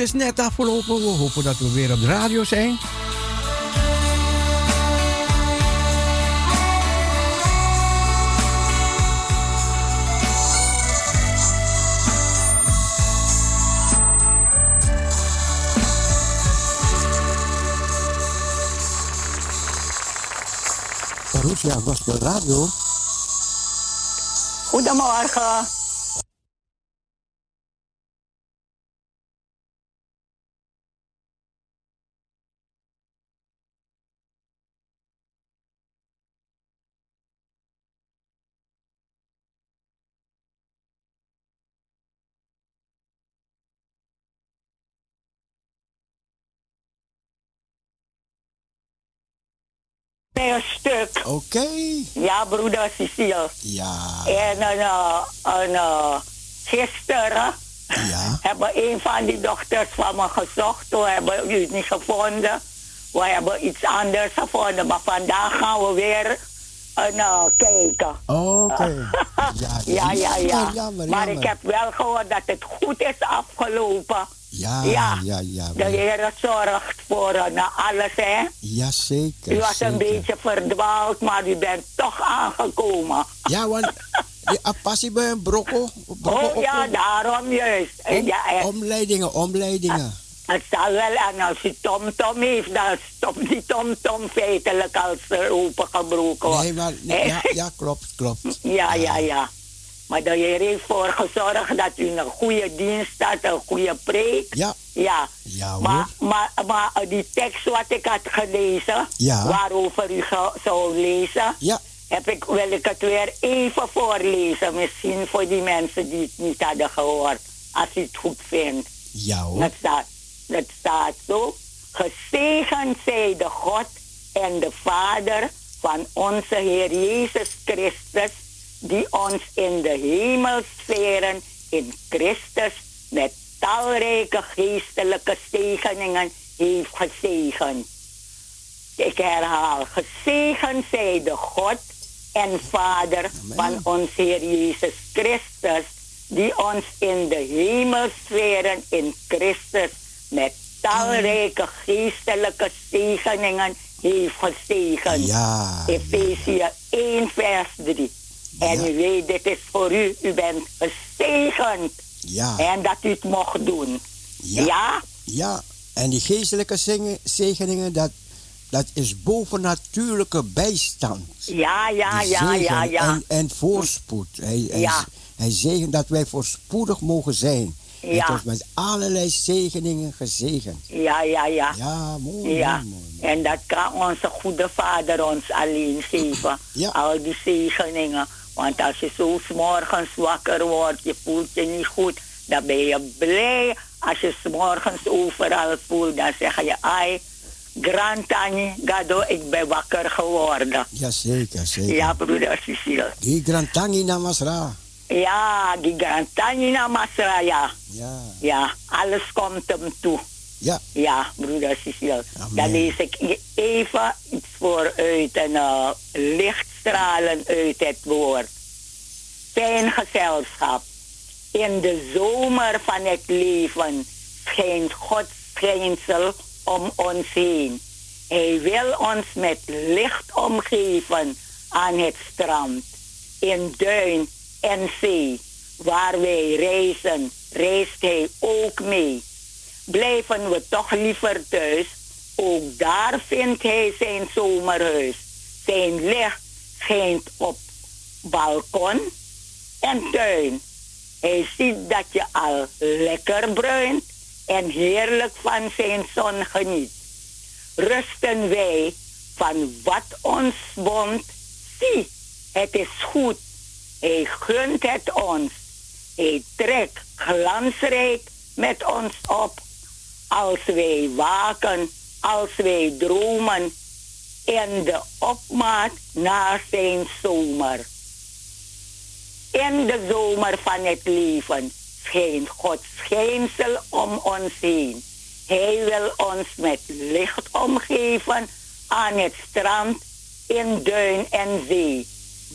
is net afgelopen. We hopen dat we weer op de radio zijn. Parousia Gospel Radio. Goedemorgen. Oké. Ja, broeder Cecile. Ja. En een, uh, een uh, gisteren ja. hebben een van die dochters van me gezocht. We hebben u niet gevonden. We hebben iets anders gevonden. Maar vandaag gaan we weer uh, nou, kijken. Oké. Ja, ja, ja. maar ik heb wel gehoord dat het goed is afgelopen. Ja, ja, ja. ja de Heer zorgt voor uh, alles, hè? Ja, zeker. U was zeker. een beetje verdwaald, maar u bent toch aangekomen. Ja, want de passie bij een brokkel. Oh ja, daarom juist. Om, ja, en, omleidingen, omleidingen. Het zal wel, en als u TomTom heeft, dan stopt die TomTom feitelijk als er opengebroken wordt. Nee, maar nee, ja, ja, klopt, klopt. Ja, ja, ja. Maar de Heer heeft voor gezorgd dat u een goede dienst had, een goede preek. Ja. Ja. Maar, maar, maar die tekst wat ik had gelezen, ja. waarover u zou lezen, ja. heb ik, wil ik het weer even voorlezen. Misschien voor die mensen die het niet hadden gehoord. Als u het goed vindt. Ja hoor. Dat staat, dat staat zo. Gezegend zij de God en de Vader van onze Heer Jezus Christus die ons in de hemelsferen in Christus met talrijke geestelijke zegeningen heeft gezegend. Ik herhaal, gezegend zij de God en Vader Amen. van ons Heer Jezus Christus, die ons in de hemelsferen in Christus met talrijke geestelijke zegeningen heeft gezegend. Ja. Efezië 1 vers 3. En Ja. u weet, dit is voor u. U bent gezegend. Ja. En dat u het mocht doen. Ja. Ja? Ja. En die geestelijke zingen- zegeningen, dat, dat is bovennatuurlijke bijstand. Ja, ja, ja, ja, ja. En, en voorspoed. Hij, Ja. hij zegent dat wij voorspoedig mogen zijn. Ja. ons met allerlei zegeningen gezegend. Ja, ja, ja. Ja, mooi, Ja, mooi, mooi, mooi. en dat kan onze goede vader ons alleen geven. Ja. Al die zegeningen. Want als je zo 's morgens wakker wordt, je voelt je niet goed, dan ben je blij. Als je 's morgens overal voelt, dan zeg je, ai, Grantani, Gado, ik ben wakker geworden. Ja, zeker. Ja, broeder Cecile. Die Grantangi Namasra. Ja, die Grantani na Masra, ja. Ja, Ja, alles komt hem toe. Ja, Ja, broeder Cecile. Dan lees ik even iets voor uit een uh, lichtstralen uit het woord. Fijn gezelschap. In de zomer van het leven schijnt Gods schijnsel om ons heen. Hij wil ons met licht omgeven aan het strand, in duin en zee. Waar wij reizen, reist hij ook mee blijven we toch liever thuis. Ook daar vindt hij zijn zomerhuis. Zijn licht schijnt op balkon en tuin. Hij ziet dat je al lekker bruint en heerlijk van zijn zon geniet. Rusten wij van wat ons bond. Zie, het is goed. Hij gunt het ons. Hij trekt glansrijk met ons op als wij waken, als wij dromen in de opmaat naar zijn zomer. In de zomer van het leven schijnt Gods schijnsel om ons heen. Hij wil ons met licht omgeven aan het strand, in duin en zee.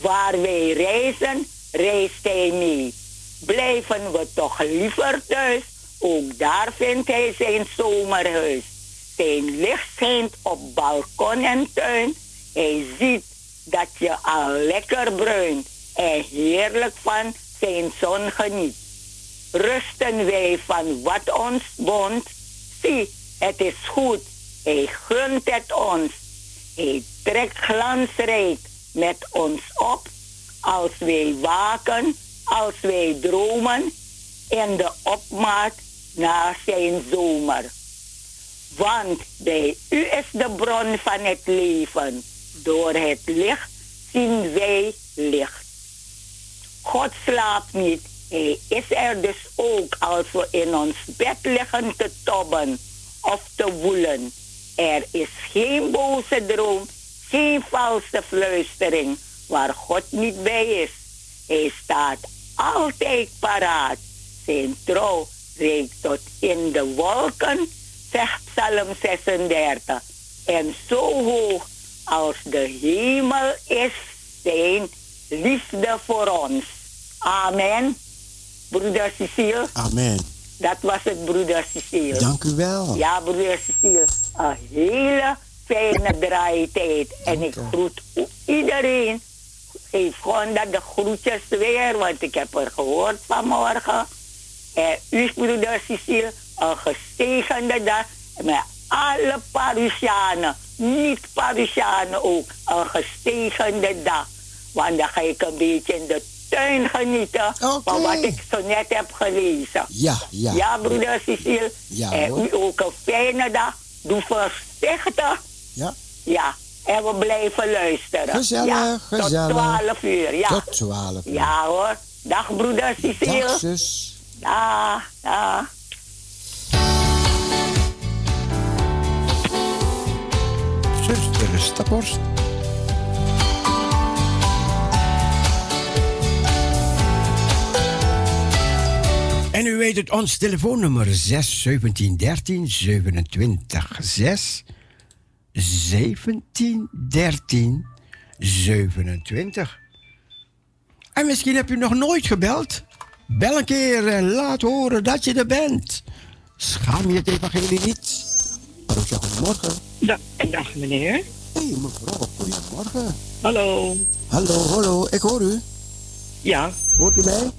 Waar wij reizen, reist hij mee. Blijven we toch liever thuis Ook daar vindt hij zijn zomerhuis. Zijn licht schijnt op balkon en tuin. Hij ziet dat je al lekker bruint en heerlijk van zijn zon geniet. Rusten wij van wat ons bond. Zie, het is goed, hij gunt het ons. Hij trekt glansrijk met ons op. Als wij waken, als wij dromen. In de opmaat naar zijn zomer. Want bij u is de bron van het leven. Door het licht zien wij licht. God slaapt niet. Hij is er dus ook als we in ons bed liggen te tobben of te woelen. Er is geen boze droom, geen valse fluistering waar God niet bij is. Hij staat altijd paraat. Zijn trouw reikt tot in de wolken, zegt Psalm 36. En zo hoog als de hemel is zijn liefde voor ons. Amen. Broeder Cecile. Amen. Dat was het, broeder Cecile. Dank u wel. Ja, broeder Cecile. Een hele fijne draaitijd. En ik groet iedereen. Geef gewoon dat de groetjes weer, want ik heb er gehoord vanmorgen. En u, broeder Cecile, een gezegende dag. Met alle Parisianen, niet-Parisianen ook, een gezegende dag. Want dan ga ik een beetje in de tuin genieten van wat ik zo net heb gelezen. Ja, ja. Ja, broeder Cecile. Ja, en hoor. u ook een fijne dag. Doe voorzichtig. Ja. Ja. En we blijven luisteren. Gezellig, ja, gezellig. Tot 12 uur, ja. Tot 12 uur. Ja hoor. Dag broeder Cecile. Dag zus. Ja, ja. Zuster Staphorst. En u weet het, ons telefoonnummer 6 17 13 27 6 17 13 27. En misschien heb u nog nooit gebeld. Bel een keer en laat horen dat je er bent. Schaam je het evangelie niet. Roosje, goedemorgen. Da dag meneer. Hé hey, mevrouw, goedemorgen. Hallo. Hallo, hallo, ik hoor u. Ja. Hoort u mij?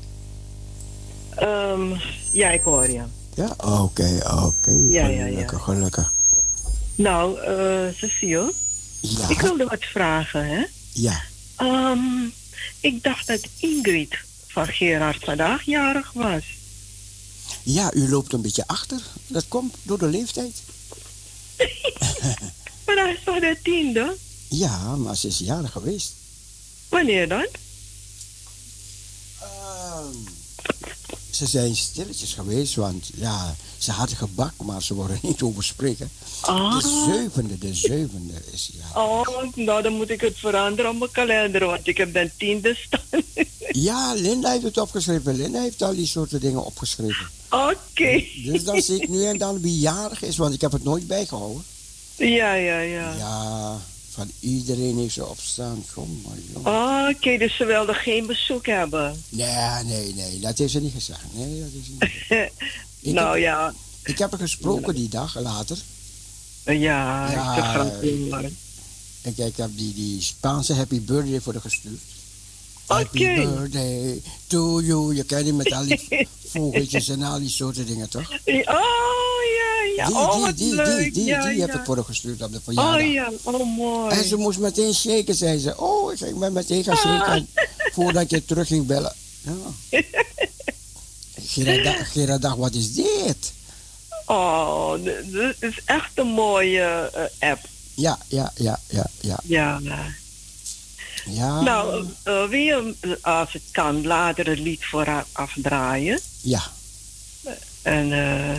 Um, ja, ik hoor je. Ja, oké, oké. Ja, ja, ja. Gelukkig, gelukkig. Nou, uh, Cecile. Ja. Ik wilde wat vragen, hè? Ja. Um, ik dacht dat Ingrid van Gerard vandaag jarig was. Ja, u loopt een beetje achter. Dat komt door de leeftijd. maar hij is toch de tiende? Ja, maar ze is jarig geweest. Wanneer dan? Um, ze zijn stilletjes geweest, want ja, ze hadden gebak, maar ze worden niet over spreken. Ah. De zevende, de zevende is ja. Oh, nou dan moet ik het veranderen op mijn kalender, want ik heb den tiende staan. ja, Linda heeft het opgeschreven. Linda heeft al die soorten dingen opgeschreven. Oké. Okay. Dus dan zie ik nu en dan wie jarig is, want ik heb het nooit bijgehouden. Ja, ja, ja. Ja, van iedereen heeft ze opstaan. Kom maar, jongen. Oh, Oké, okay, dus ze wilde geen bezoek hebben. Nee, nee, nee, dat heeft ze niet gezegd. Nee, dat ze niet ik nou heb, ja. Ik heb er gesproken die dag later. Ja, ja ik ik, ik heb die, die Spaanse happy birthday voor haar gestuurd. Happy birthday to you. Je kent die met al die vogeltjes en al die soorten dingen, toch? Oh, ja, ja. Die, oh, die, die, leuk. die, die, ja, die ja. heb ik voor haar gestuurd op de verjaardag. Oh ja, oh mooi. En ze moest meteen shaken, zei ze. Oh, ik ging meteen gaan shaken voordat je terug ging bellen. Ja. Gerard, dacht, wat is dit? Oh, dit is echt een mooie uh, app. Ja, ja, ja, ja, ja. Ja. ja. Nou, uh, wil je, als het kan, later het lied voor haar afdraaien? Ja. En, uh,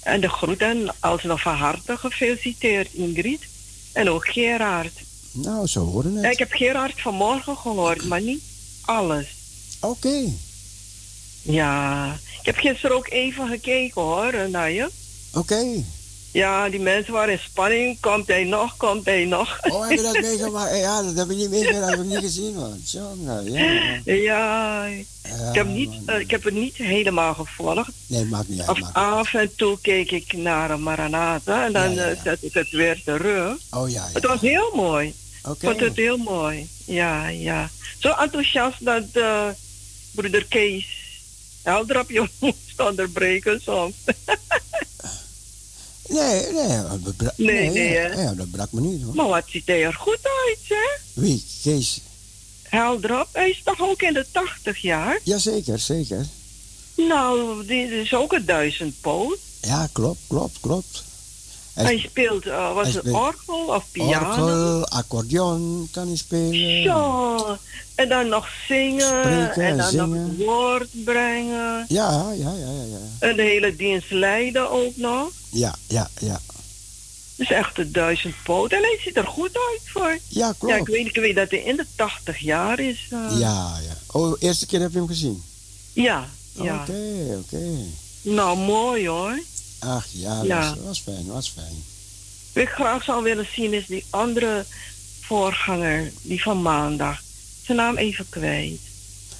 en de groeten alsnog van harte gefeliciteerd, Ingrid. En ook Gerard. Nou, zo horen het. Ik heb Gerard vanmorgen gehoord, maar niet alles. Oké. Okay. Ja, ik heb gisteren ook even gekeken hoor, naar je. Oké. Okay. Ja, die mensen waren in spanning. Komt hij nog, komt hij nog. Oh, heb je dat meegemaakt? Ja, dat heb ik niet meegemaakt, dat heb ik niet gezien, man. Jongen, ja. Ja, ja ik, heb niet, eh, ik heb het niet helemaal gevolgd. Nee, maakt niet uit. Af, maakt niet uit. af en toe keek ik naar Maranatha en dan Ja, ja, eh, ja. zet ik het weer terug. Oh ja, Het was heel mooi. Oké. Ik vond het heel mooi. Ja, ja. Zo enthousiast dat eh, broeder Kees Heldrap je moest onderbreken soms. Nee, nee, dat Nee, nee? Ja, dat brak me niet, hoor. Maar wat ziet hij er goed uit, hè? Wie? Kees? Heldrap, hij is toch ook in de 80 jaar? Jazeker, zeker. Nou, dit is ook een duizendpoot. Ja, klopt, klopt, klopt. Hij Hij speelt, eh, was hij het speelt orgel of piano? Orgel, accordeon kan hij spelen. En dan nog zingen. Spreken en dan zingen. nog woord brengen. Ja, ja, ja, ja, ja. En de hele dienst leiden ook nog. Ja, ja, ja. Dus echt een duizend poot. En hij ziet er goed uit voor. Ja, klopt. Ja, ik weet, ik weet dat hij in de 80 jaar is. eh. Ja, ja. Oh, eerste keer heb je hem gezien? Ja, ja. Oké, oké. Nou, mooi hoor. Ach ja, Ja. Dat was fijn, was fijn. Wat ik graag zou willen zien is die andere voorganger, die van maandag. Zijn naam even kwijt.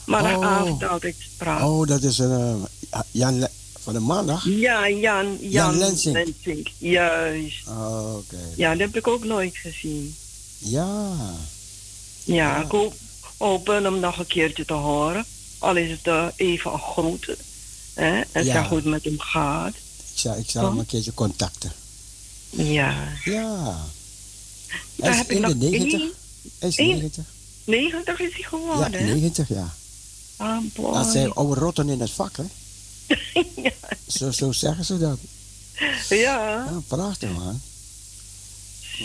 Maar Oh. daaravond altijd praat. Oh, dat is een eh, Jan Le- van de maandag? Ja, Jan, Jan, Jan Lensing. Lensing. Juist. Oh, oké. Ja, dat heb ik ook nooit gezien. Ja. Ja, Ja. ik hoop, hopen hem nog een keertje te horen. Al is het eh, even een groeten. Hè? En Ja. het met hem gaat. Ik zal, ik zal Oh. hem een keertje contacten. Ja. Ja. Daar Hij is in de nog 90. één. Hij is één- 90. 90 is hij Ja, geworden, hè? 90 ja. Ah, boy. Dat zijn oude rotten in het vak, hè? ja. Zo, zo zeggen ze dat. ja, Ja, prachtig, man.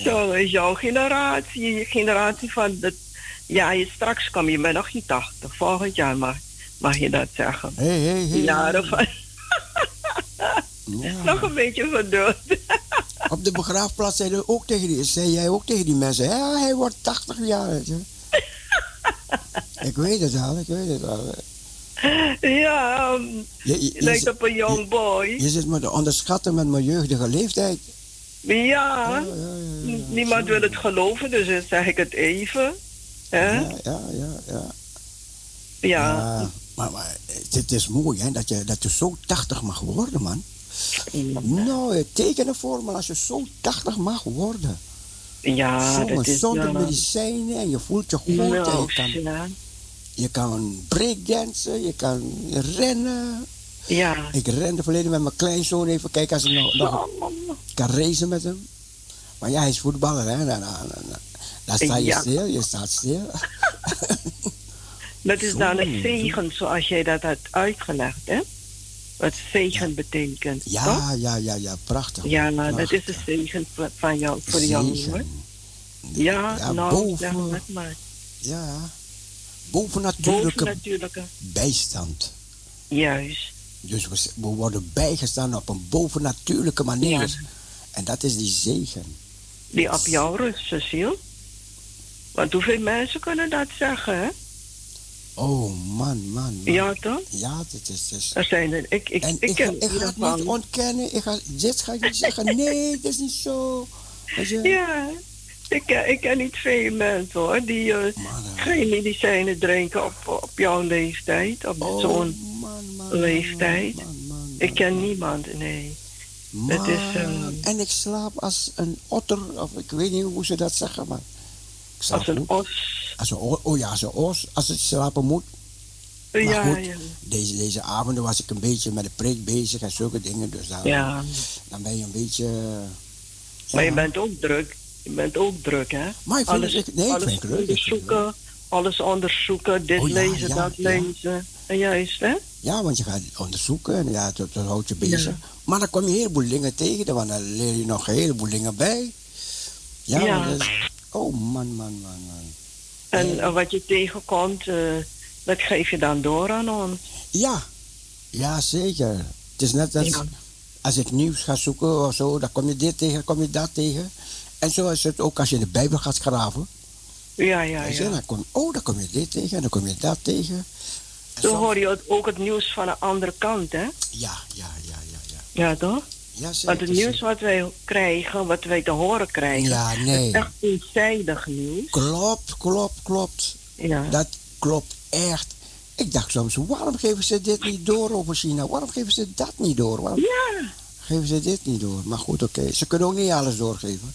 zo is jouw generatie. Je generatie van de... Ja, je straks kom je bent nog niet 80. Volgend jaar mag, mag je dat zeggen. Hé, hé, hé. Jaren van... Ja. Nog een beetje geduld. Op de begraafplaats zei, ook tegen die, zei jij ook tegen die mensen, ja, hij wordt 80 jaar. weet je. ik weet het al, ik weet het al. ja, um, Je, je, je je, lijkt zit- op een young boy. je zit me te onderschatten met mijn jeugdige leeftijd. Ja, Ja, ja, ja, ja. niemand wil het geloven, dus dan zeg ik het even. Ja, ja, ja. ja. Ja. Ja, maar, maar het, het is mooi hè, dat, je, dat je zo 80 mag worden, man. Nou, eh, teken ervoor, maar als je zo 80 mag worden. Ja, dat is... zonder eh, medicijnen en je voelt je goed. en nou, je, kan, ja. je kan breakdansen, je kan rennen. Ja. Ik rende verleden met mijn kleinzoon even kijken als ik nog, nog kan racen met hem. Maar ja, hij is voetballer, hè. Dan, dan, dan, dan sta je Ja. stil, je staat stil. Dat is dan een zegen, zoals jij dat had uitgelegd, hè? Wat zegen betekent, toch? Ja, ja, ja, ja, prachtig. Ja, nou, dat is de zegen van- jou, voor jou, hoor. Ja, Ja, nou, boven- zeg het maar. Ja, bovennatuurlijke Boven natuurlijke. bijstand. Juist. Dus we, we worden bijgestaan op een bovennatuurlijke manier. Ja. En dat is die zegen. Die op jou rust, Cecile. Want hoeveel mensen kunnen dat zeggen, hè? Oh, man, man, man. Ja, toch? Ja, het is... Het is Er zijn er, ik, ik, en ik, ik, ken ga, ik ga het niet ontkennen. Ik ga, dit ga ik niet zeggen. Nee, het is niet zo. Je? Ja, ik, ken- ik ken niet veel mensen hoor, die eh, eh, geen medicijnen drinken op, op jouw leeftijd, op oh, zo'n leeftijd. Man, man, man, Ik ken man. niemand, nee. Het is, eh, En ik slaap als een otter, of ik weet niet hoe ze dat zeggen, maar. Ik slaap Als een os. Als o- oh ja, als als het slapen moet. Maar Ja, goed, ja. Deze, deze avonden was ik een beetje met de preek bezig en zulke dingen. Dus dan, ja. dan ben je een beetje. eh, Maar je bent ook druk. Je bent ook druk, hè? Maar ik vind alles, het, nee, ik alles het leuk. ik onderzoeken, alles onderzoeken, dit Oh lezen, dat lezen. En juist, hè? Ja, want je gaat onderzoeken en ja, dat, dat houdt je bezig. Maar dan kom je een heleboel dingen tegen, want dan leer je nog een heleboel dingen bij. Ja, Ja. is- oh man, man, man, man. En eh, wat je tegenkomt, eh, dat geef je dan door aan ons. Ja, ja, zeker. Het is net als, Ja. als ik nieuws ga zoeken of zo, dan kom je dit tegen, kom je dat tegen. En zo is het ook als je in de Bijbel gaat graven. Ja, ja, ja. dan kom, oh, dan kom je dit tegen en dan kom je dat tegen. En Zo hoor je ook het nieuws van de andere kant, hè? Ja, ja, ja, ja, ja. Ja, toch? Ja, Want het nieuws wat wij krijgen, wat wij te horen krijgen, ja, nee. is echt eenzijdig nieuws. Klopt, klopt, klopt. Ja. Dat klopt echt. Ik dacht soms, waarom geven ze dit niet door over China? Waarom geven ze dat niet door? Waarom ja. geven ze dit niet door? Maar goed, oké. Ze kunnen ook niet alles doorgeven.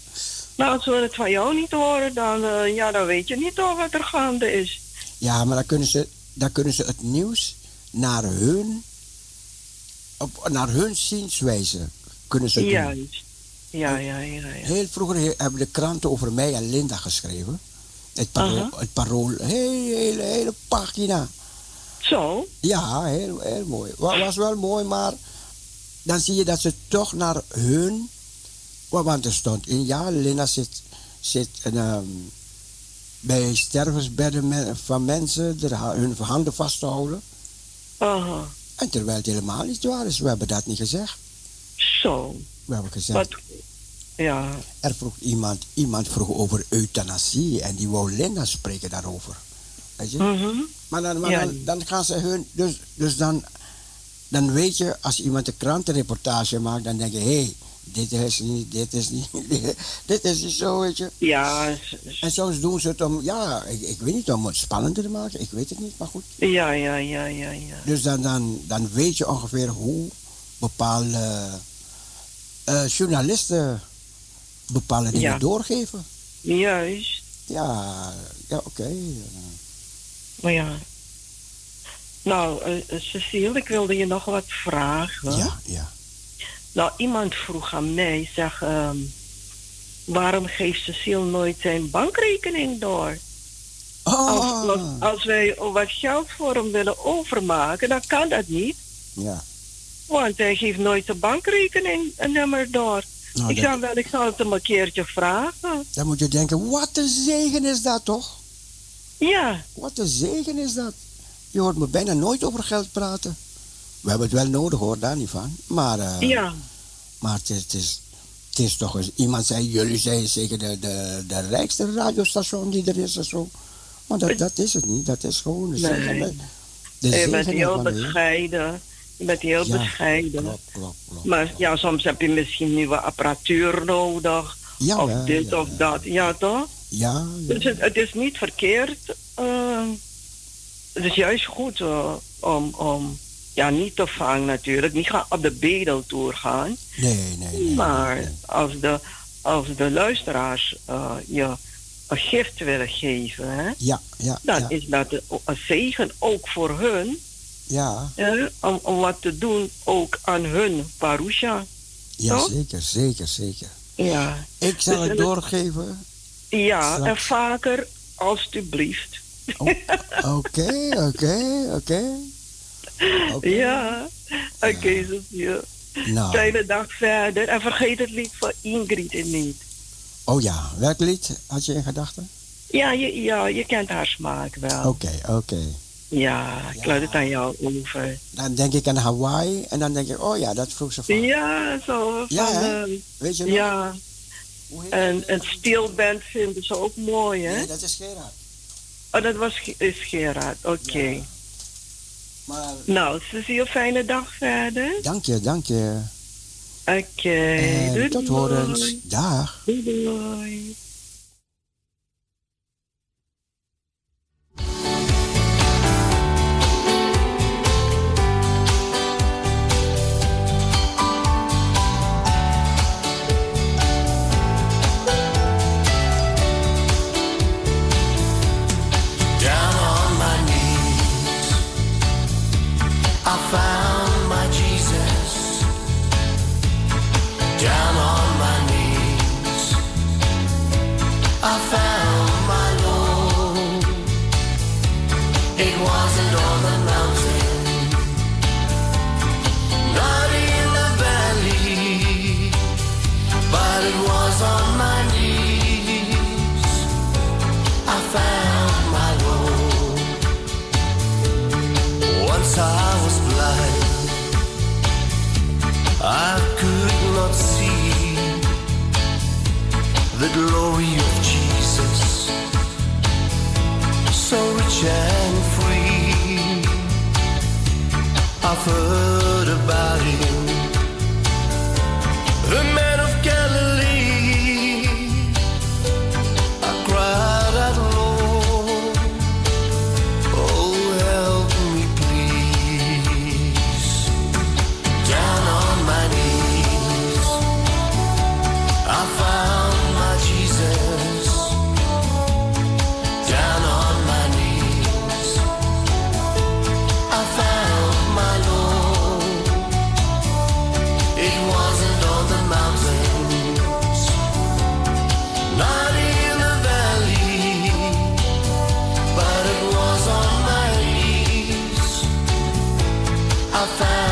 Nou, als we het van jou niet horen, dan, uh, ja, dan weet je niet toch wat er gaande is. Ja, maar dan kunnen ze, dan kunnen ze het nieuws naar hun, op, naar hun zienswijze kunnen ze doen. Ja, ja, ja, ja. Heel vroeger hebben de kranten over mij en Linda geschreven. Het parool, het parool hele, hele, hele pagina. Zo? Ja, heel, heel mooi. Was wel mooi, maar dan zie je dat ze toch naar hun. Want er stond in, ja, Linda zit, zit um, bij stervensbedden van mensen er, hun handen vast te houden. Uh En terwijl het helemaal niet waar is, we hebben dat niet gezegd. Zo. We hebben gezegd. ja. Er vroeg iemand, iemand vroeg over euthanasie en die wou Linda spreken daarover. Weet je? Mm Maar, dan, maar dan, dan, gaan ze hun. Dus, dus dan, dan weet je, als iemand een krantenreportage maakt, dan denk je: hé, hey, dit is niet, dit is niet, dit is niet zo, weet je. Ja. En soms doen ze het om, ja, ik, ik weet niet, om het spannender te maken, ik weet het niet, maar goed. Ja, ja, ja, ja, ja. Dus dan, dan, dan weet je ongeveer hoe bepaalde uh, journalisten bepaalde dingen ja. doorgeven. Juist. Ja, ja oké. Maar ja. Nou, uh, Cecile, ik wilde je nog wat vragen. Ja, ja. Nou, iemand vroeg aan mij, zeg, um, waarom geeft Cecile nooit zijn bankrekening door? Oh. Als, als, wij wat geld voor hem willen overmaken, dan kan dat niet. Ja. Want hij geeft nooit zijn bankrekening een nummer door. Nou, ik, dat... zou wel, ik zal het hem een keertje vragen. Dan moet je denken, wat een zegen is dat toch? Ja. Wat een zegen is dat. Je hoort me bijna nooit over geld praten. We hebben het wel nodig hoor, daar niet van. Maar, uh, ja. maar het, is, het, is, het is toch eens... Iemand zei, jullie zijn zeker de, de, de rijkste radiostation die er is of zo. Maar dat, dat is het niet. Dat is gewoon de nee. zegen. De je bent heel bescheiden. Je bent heel ja, bescheiden. Maar ja, soms heb je misschien nieuwe apparatuur nodig. Ja, of dit of dat. Ja, toch? Ja. Dus het, het, is niet verkeerd. Uh, het is juist goed uh, om, om ja, niet te vangen natuurlijk. Niet gaan op de bedeltour gaan. Nee, nee, nee. Maar nee. Als, de, als de luisteraars uh, je een gift willen geven, hè, ja, ja, dan ja. is dat een zegen ook voor hun. Ja. ja om, om wat te doen ook aan hun parusha. Ja, toch? zeker, zeker, zeker. Ja. Ik zal dus het doorgeven. Ja, Straks. en vaker, alstublieft. Oké, oké, oké. Ja, oké, okay, ja. Nou. Fijne dag verder. En vergeet het lied van Ingrid niet. Oh ja, welk lied had je in gedachten? Ja, je, ja, je kent haar smaak wel. Oké, okay, oké. Okay. Ja, ik laat het aan jou over. Dan denk ik aan Hawaii en dan denk ik, oh ja, dat vroeg ze van. Ja, zo. Ja, van, hè? Uh, Weet je nog? Ja. En, en Steelband vinden ze ook mooi, hè? Nee, dat is Gerard. Oh, dat was is Gerard, oké. Okay. Ja. Maar... Nou, Cecile, fijne dag verder. Dank je, dank je. Oké, okay. tot horens. Dag. Doei, doei. I was blind. I could not see the glory of Jesus, so rich and free. I've heard about him I found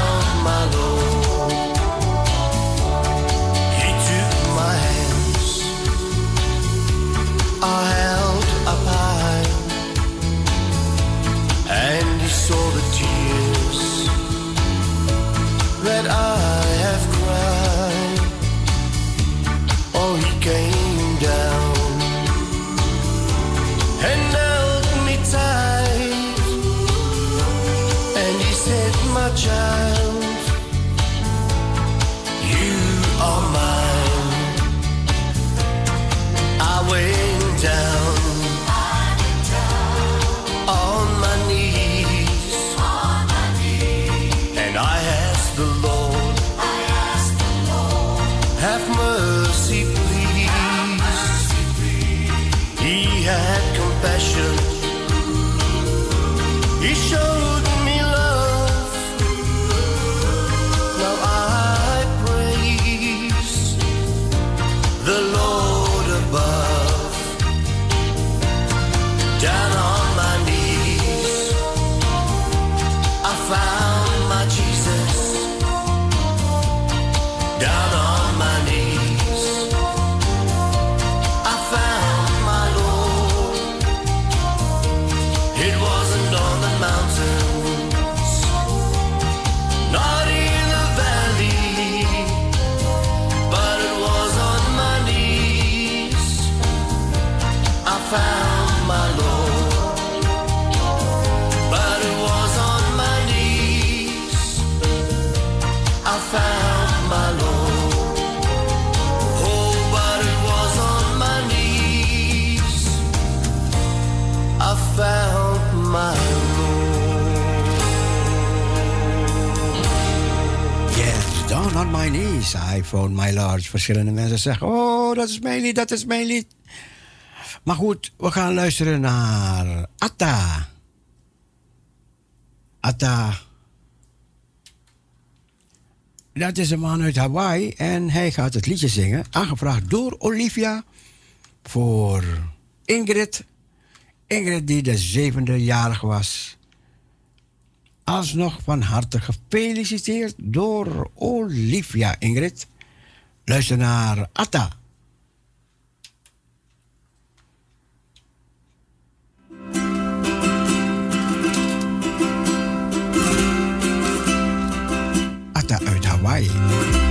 my knees. I found my Lord. Verschillende mensen zeggen, oh, dat is mijn lied, dat is mijn lied. Maar goed, we gaan luisteren naar Atta. Atta. Dat is een man uit Hawaii en hij gaat het liedje zingen. Aangevraagd door Olivia voor Ingrid. Ingrid die de zevende jarig was. Alsnog van harte gefeliciteerd door Olivia Ingrid. Luister naar Atta. Atta uit Hawaii.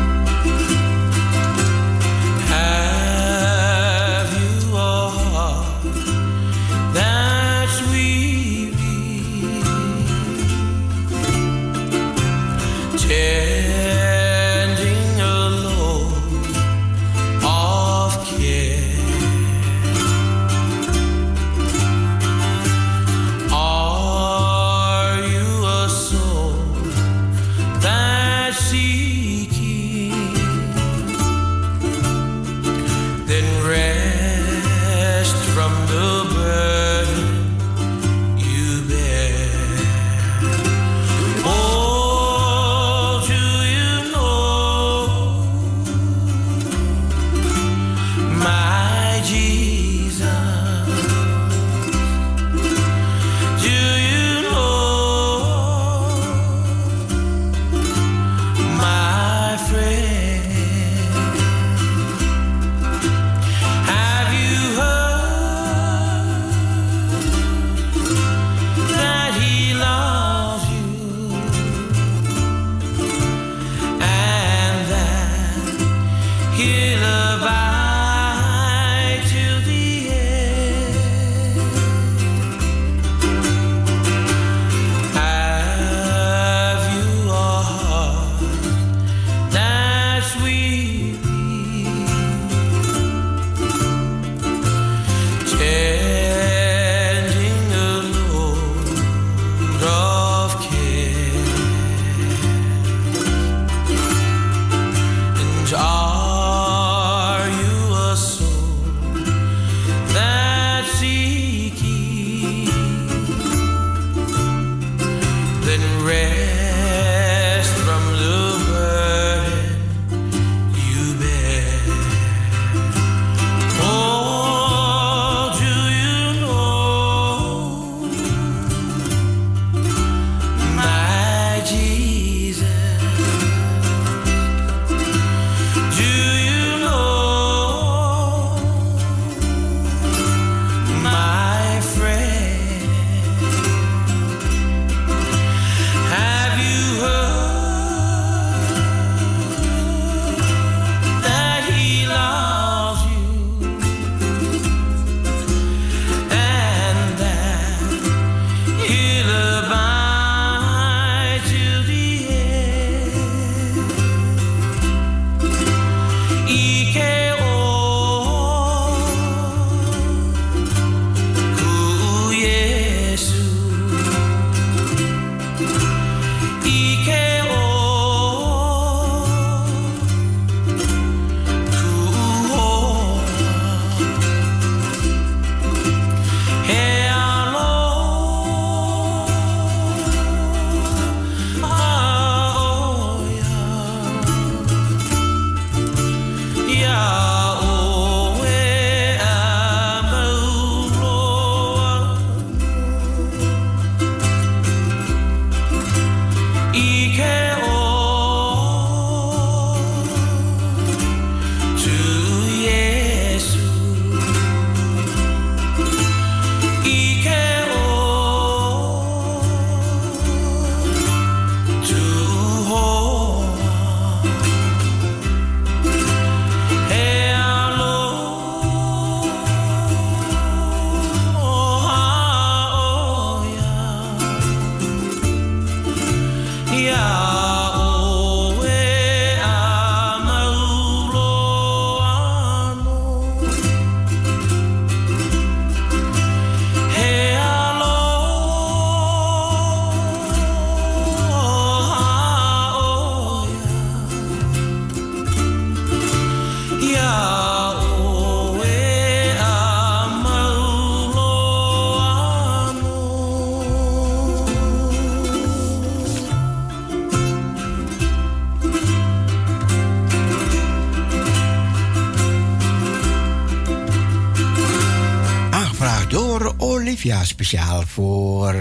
Olivia, speciaal voor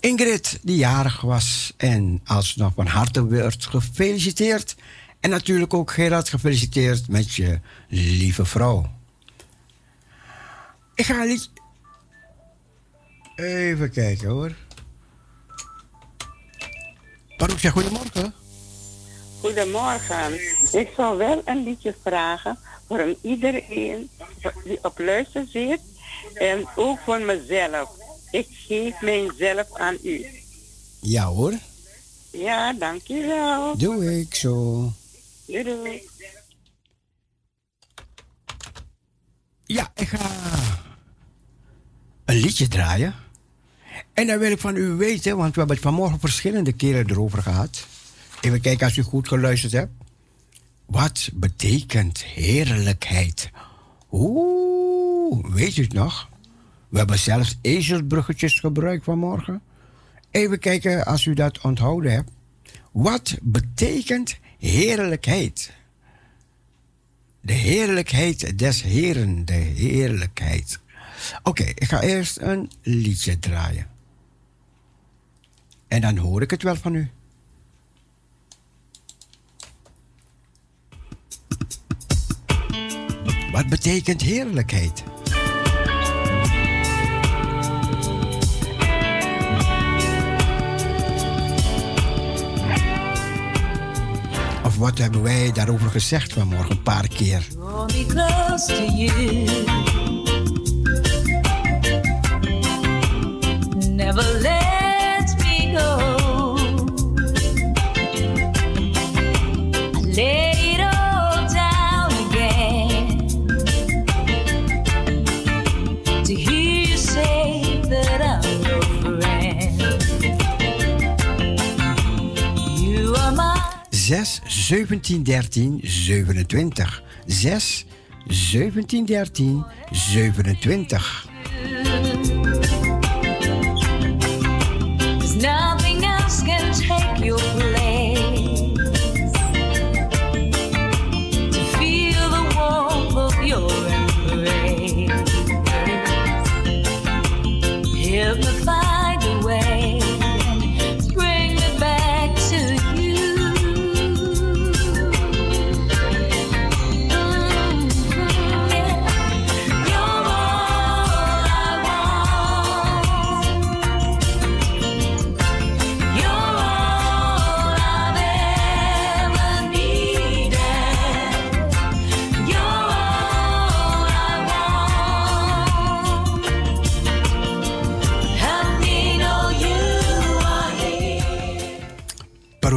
Ingrid, die jarig was. En alsnog van harte wordt gefeliciteerd. En natuurlijk ook Gerard gefeliciteerd met je lieve vrouw. Ik ga niet. Even kijken hoor. Paroesja, goedemorgen. Goedemorgen. Ik zou wel een liedje vragen voor iedereen die op luister zit en ook voor mezelf. Ik geef mijzelf aan u. Ja hoor, Ja, dankjewel. doe ik zo. Doei doei. Ja, ik ga een liedje draaien. En dan wil ik van u weten, want we hebben het vanmorgen verschillende keren erover gehad. Even kijken als u goed geluisterd hebt. Wat betekent heerlijkheid? Oeh, weet u het nog? We hebben zelfs ezelsbruggetjes gebruikt vanmorgen. Even kijken als u dat onthouden hebt. Wat betekent heerlijkheid? De heerlijkheid des Heren, de heerlijkheid. Oké, ik ga eerst een liedje draaien. En dan hoor ik het wel van u. Wat betekent heerlijkheid? wat hebben wij daarover gezegd vanmorgen? Een paar keer. Let me zes 1713 27. 6 1713 27.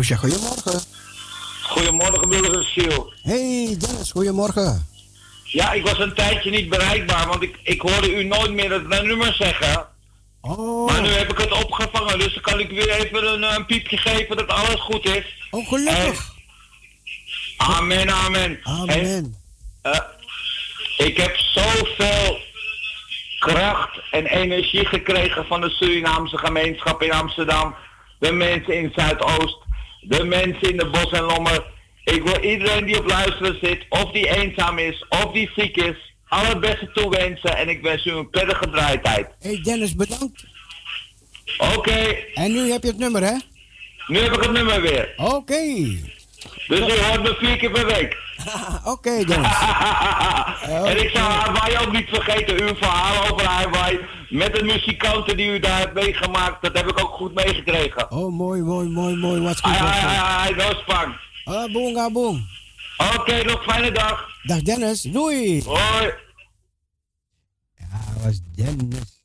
Parousia, goedemorgen. Goedemorgen, Willis en Siel. Hey Dennis, goedemorgen. Ja, ik was een tijdje niet bereikbaar, want ik, ik hoorde u nooit meer het nummer zeggen. Oh, Maar nu heb ik het opgevangen, dus dan kan ik weer even een, een piepje geven dat alles goed is. oh gelukkig. Amen, amen. En, Amen. eh, ik heb zoveel kracht en energie gekregen van de Surinaamse gemeenschap in Amsterdam. De mensen in Zuidoost, de mensen in de Bos en Lommer. Ik wil iedereen die op luisteren zit, of die eenzaam is, of die ziek is, al het beste toewensen. En ik wens u een prettige draaitijd. Hey Dennis, bedankt. Oké, En nu heb je het nummer, hè? nu heb ik het nummer weer. Oké. Dus u hoort me vier keer per week. Oké, Dennis. en ik zou Hawaii ook niet vergeten, uw verhaal over Hawaii. Met de muzikanten die u daar hebt meegemaakt, dat heb ik ook goed meegekregen. Oh, mooi, mooi, mooi, mooi. Wat goed. Ai, no spang. Ah, boom, ah, boom. Oké, nog fijne dag. Dag Dennis, doei. Hoi. Ja, was Dennis.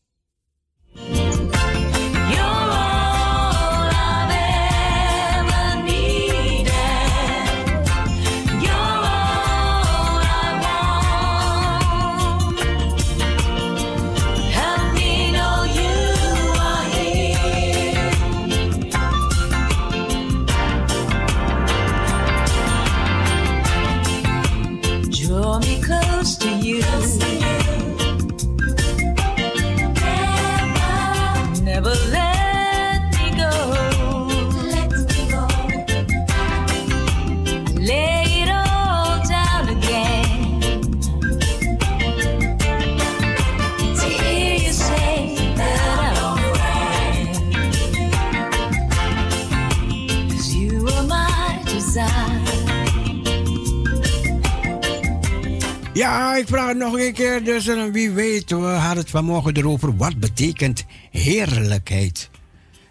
Ik vraag het nog een keer. Dus wie weet, we hadden het vanmorgen erover. Wat betekent heerlijkheid?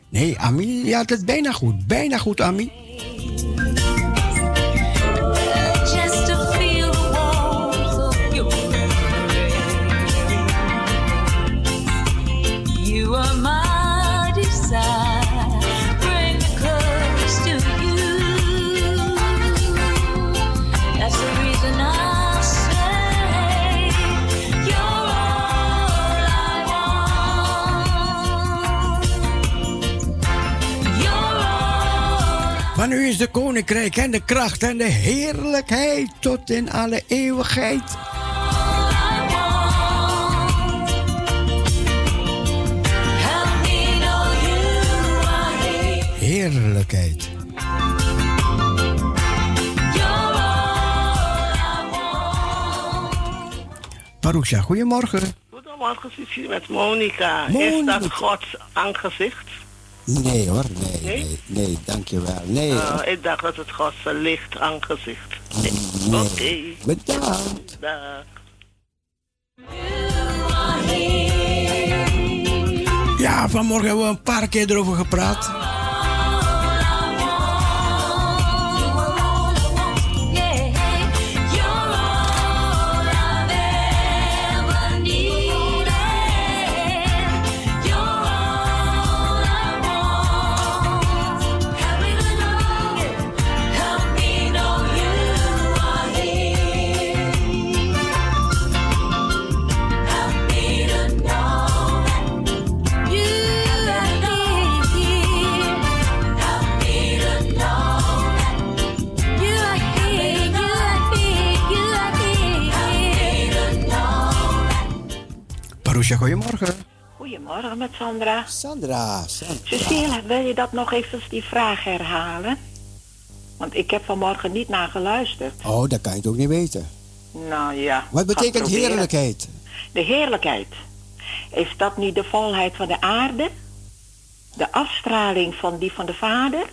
Nee, Ami, je had het bijna goed. Bijna goed, Ami. Van u is de koninkrijk en de kracht en de heerlijkheid tot in alle eeuwigheid. Heerlijkheid. Want. Marusha, goedemorgen. Goedemorgen, Cici, met Monica. Is Monica. dat Gods aangezicht? Nee hoor, nee, Nee? nee, nee, dankjewel. Nee, Uh, ik dacht dat het Gods licht aangezicht. Nee. nee. Oké. Bedankt. Dag. Ja, vanmorgen hebben we een paar keer erover gepraat. Goedemorgen. Goedemorgen met Sandra. Sandra, Sandra. Cecile, wil je dat nog even die vraag herhalen? Want ik heb vanmorgen niet naar geluisterd. Oh, dat kan je het ook niet weten. Nou ja. Wat betekent heerlijkheid? De heerlijkheid. Is dat niet de volheid van de aarde? De afstraling van die van de Vader?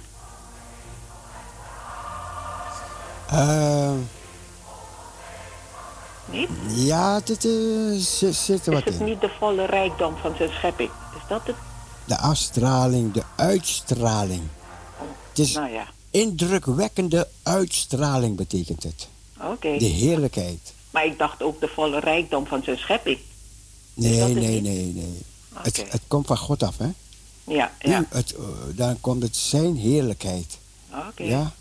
Eh, Niet? ja, dit eh, zit, zit er Is wat het in. niet de volle rijkdom van zijn schepping? Is dat het? De afstraling, de uitstraling. Het is Nou ja, indrukwekkende uitstraling betekent het. oké. De heerlijkheid. Maar ik dacht ook de volle rijkdom van zijn schepping. Nee, het nee, nee, nee. Het, het komt van God af, hè? Ja, ja. U, het, eh, dan komt het zijn heerlijkheid. Oké. Ja?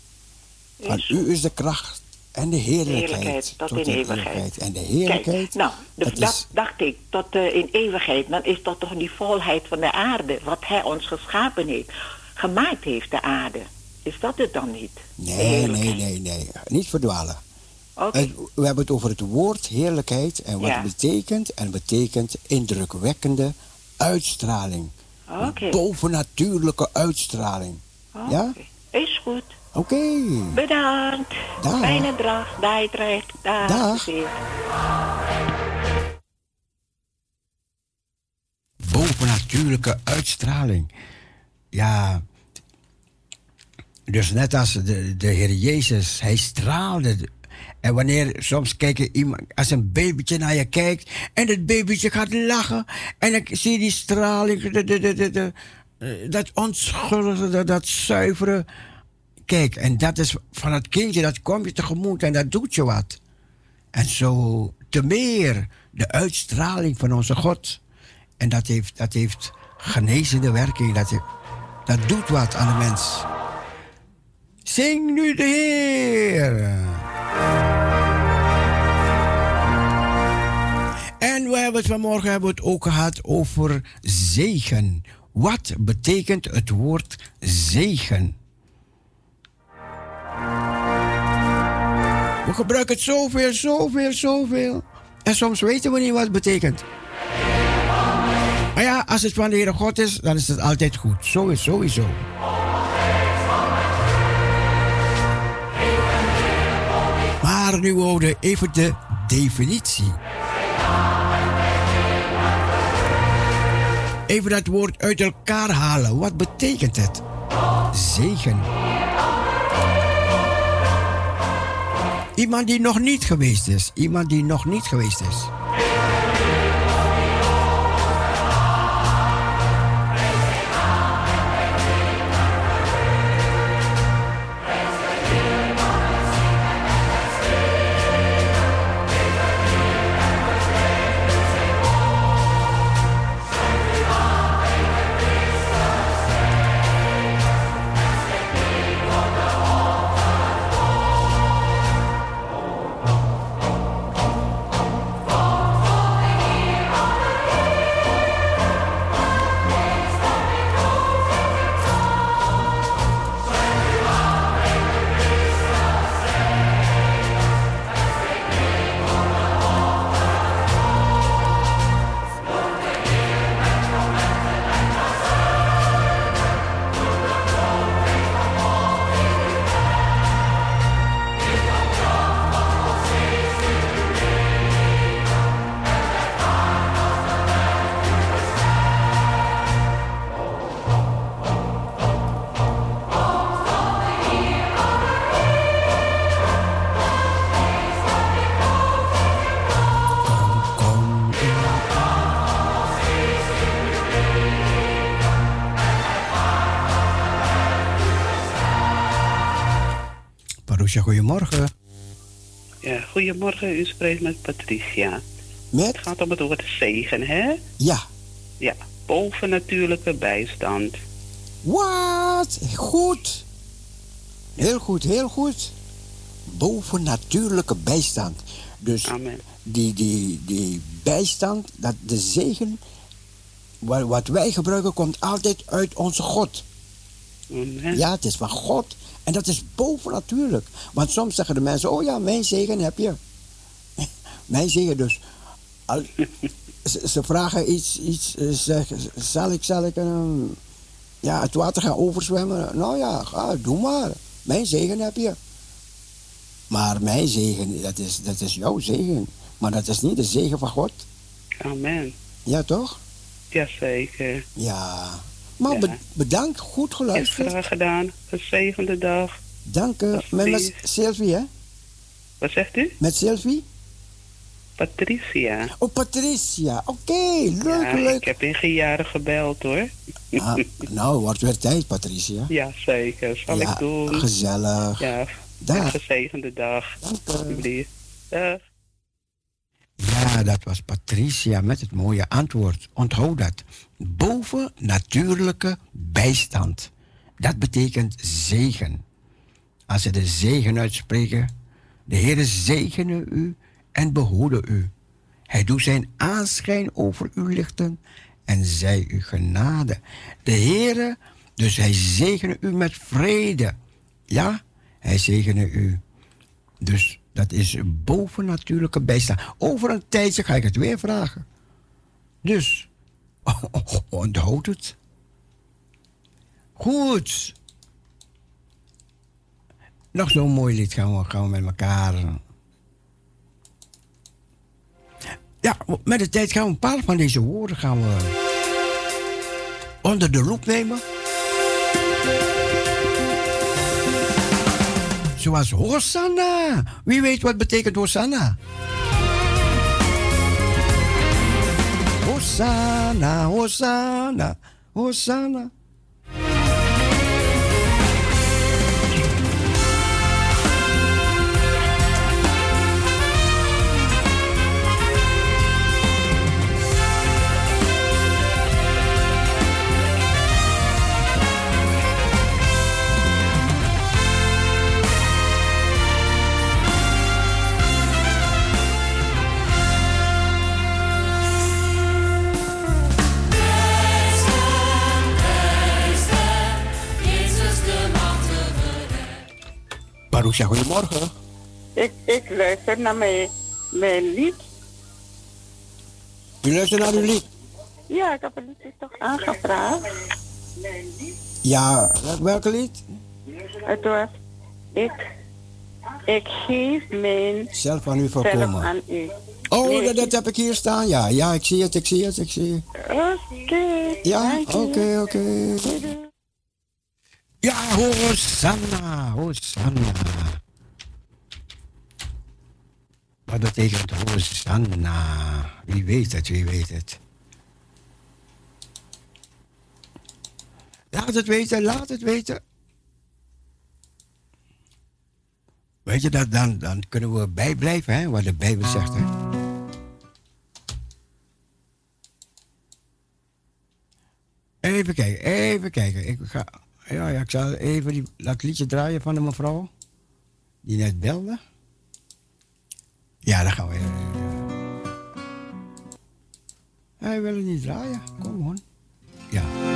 Van u is de kracht en de heerlijkheid. Heerlijkheid tot in eeuwigheid. En de heerlijkheid, Kijk, nou, de- dat is... dacht ik, tot eh, in eeuwigheid. Dan is dat toch die volheid van de aarde, wat hij ons geschapen heeft. Gemaakt heeft de aarde. Is dat het dan niet? Nee, nee, nee, nee. Niet verdwalen. We hebben het over het woord heerlijkheid en wat Ja. het betekent. En het betekent indrukwekkende uitstraling. Bovennatuurlijke uitstraling. Ja? Is goed. Oké. Bedankt. Dag. Fijne dag. Dag. Dag. Dag. Bovennatuurlijke uitstraling. Ja. Dus net als de, de Heer Jezus, hij straalde. En wanneer soms kijken iemand, als een babytje naar je kijkt en het babytje gaat lachen en ik zie die straling, de, de, eh, dat onschuldige, dat, dat zuivere. Kijk, en dat is van het kindje, dat kom je tegemoet en dat doet je wat. En zo te meer de uitstraling van onze God. En dat heeft, dat heeft genezende werking. Dat, dat doet wat aan de mens. Zing nu de Heer. En we hebben het vanmorgen hebben het ook gehad over zegen. Wat betekent het woord zegen? We gebruiken het zoveel, zoveel, zoveel. En soms weten we niet wat het betekent. Maar ja, als het van de Heere God is, dan is het altijd goed. Zo is sowieso. Maar nu houden even de definitie. Even dat woord uit elkaar halen. Wat betekent het? Zegen. Iemand die nog niet geweest is. Iemand die nog niet geweest is. Goedemorgen. Ja, goedemorgen, u spreekt met Patricia. Met? Het gaat om het woord zegen, hè? Ja. Ja, bovennatuurlijke bijstand. Wat? Goed. Heel goed, heel goed. Bovennatuurlijke bijstand. Dus die, die, die bijstand, dat de zegen, wat, wat wij gebruiken, komt altijd uit onze God. Ja, het is van God. En dat is bovennatuurlijk. Want soms zeggen de mensen, oh ja, mijn zegen heb je. mijn zegen dus. Al- ze, ze vragen iets, iets eh, zeggen, zal ik, zal ik een, ja, het water gaan overzwemmen? Nou ja, ga, doe maar. Mijn zegen heb je. Maar mijn zegen, dat is, dat is jouw zegen. Maar dat is niet de zegen van God. Amen. Ja, toch? Jazeker. Ja. Maar Ja. be- bedankt, goed geluisterd. graag gedaan. Gezegende dag. Dank u. Met, met Sylvie, hè? Wat zegt u? Met Sylvie? Patricia. Oh, Patricia. Oké, leuk, ja, leuk. ik heb in geen jaren gebeld, hoor. Ah, nou, wordt weer tijd, Patricia. Ja, zeker. Zal Ja, ik doen. gezellig. Ja, Dag. een gezegende dag. Alsjeblieft. Dag. Ja, dat was Patricia met het mooie antwoord. Onthoud dat. Boven natuurlijke bijstand. Dat betekent zegen. Als ze de zegen uitspreken, de Heere zegene u en behoede u. Hij doet zijn aanschijn over u lichten en zij u genade. De Heere, dus hij zegene u met vrede. Ja, hij zegene u. Dus dat is bovennatuurlijke bijstand. Over een tijdje ga ik het weer vragen. Dus, onthoud het. Goed. Nog zo'n mooi lied gaan we, gaan we met elkaar. Ja, met de tijd gaan we een paar van deze woorden gaan we onder de loep nemen. Zoals Hosanna. Wie weet wat betekent Hosanna? Hosanna, Hosanna, Hosanna. Marusha, goedemorgen. Ik, ik luister naar mijn, mijn lied. U luistert naar uw lied. Ja, ik heb een liedje toch aangevraagd. Ja, welk- welke lied? Het was, ik, ik geef mijn Zelf aan u voorkomen. aan u. Oh, Nee, dat, dat heb ik hier staan. Ja, ja, ik zie het, ik zie het, ik zie het. Oké. Ja, oké, oké. Ja, Hosanna, Hosanna. Wat betekent Hosanna? Wie weet het, wie weet het. Laat het weten, laat het weten. Weet je, dat, dan, dan kunnen we bijblijven, hè, wat de Bijbel zegt. Hè. Even kijken, even kijken. Ik, ga, ja, ja, ik zal even die, dat liedje draaien van de mevrouw die net belde. Ja, dan gaan we. Hij wil het niet draaien. Kom gewoon. Ja.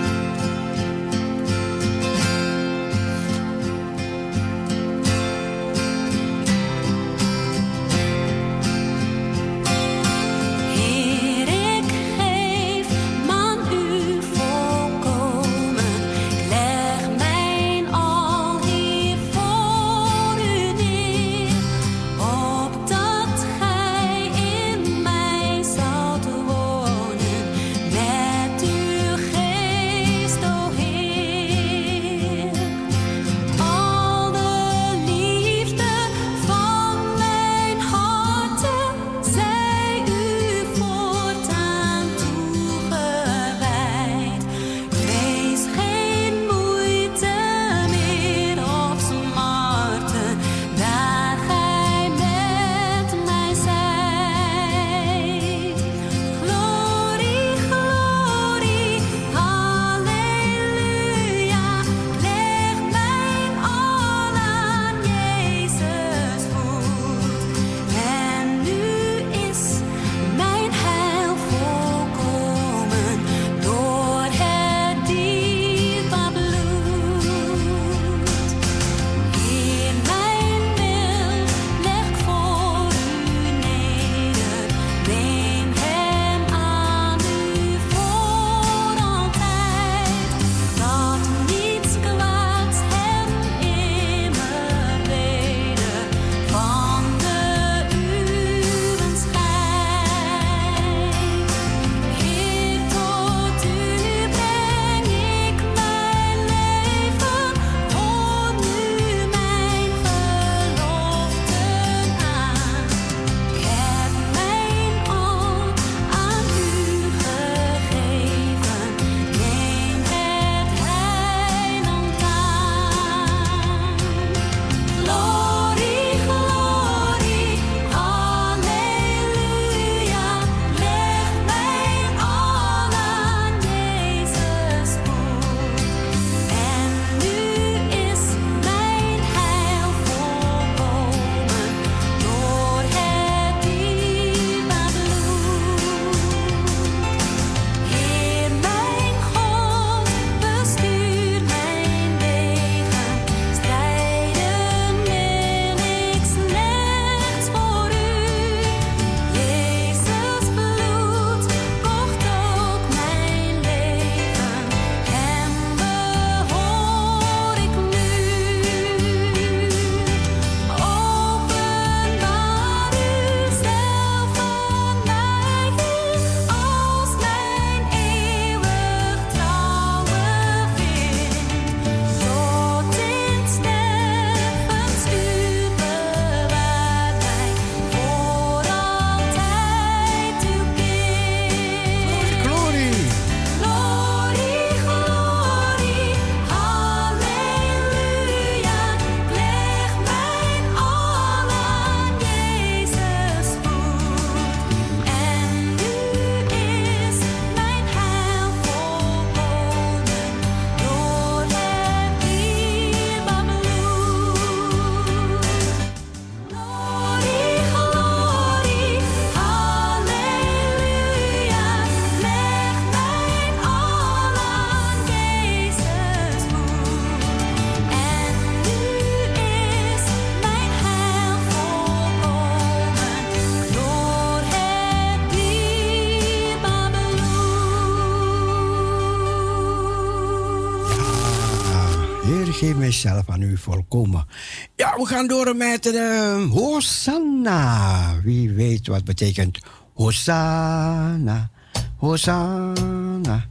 Door met de Hosanna. Wie weet wat betekent Hosanna. Hosanna.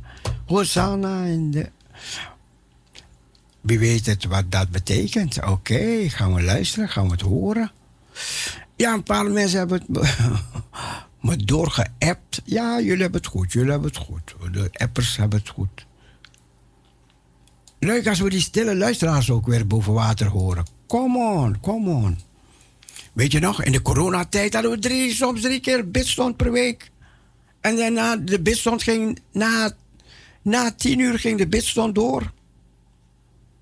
Hosanna. Wie weet het wat dat betekent? Oké, gaan we luisteren, gaan we het horen. Ja, een paar mensen hebben het me doorgeappt. Ja, jullie hebben het goed, jullie hebben het goed. De appers hebben het goed. Leuk als we die stille luisteraars ook weer boven water horen. Come on, come on. Weet je nog, in de coronatijd hadden we drie, soms drie keer bidstond per week. En daarna, de bidstond ging, na, na tien uur ging de bidstond door.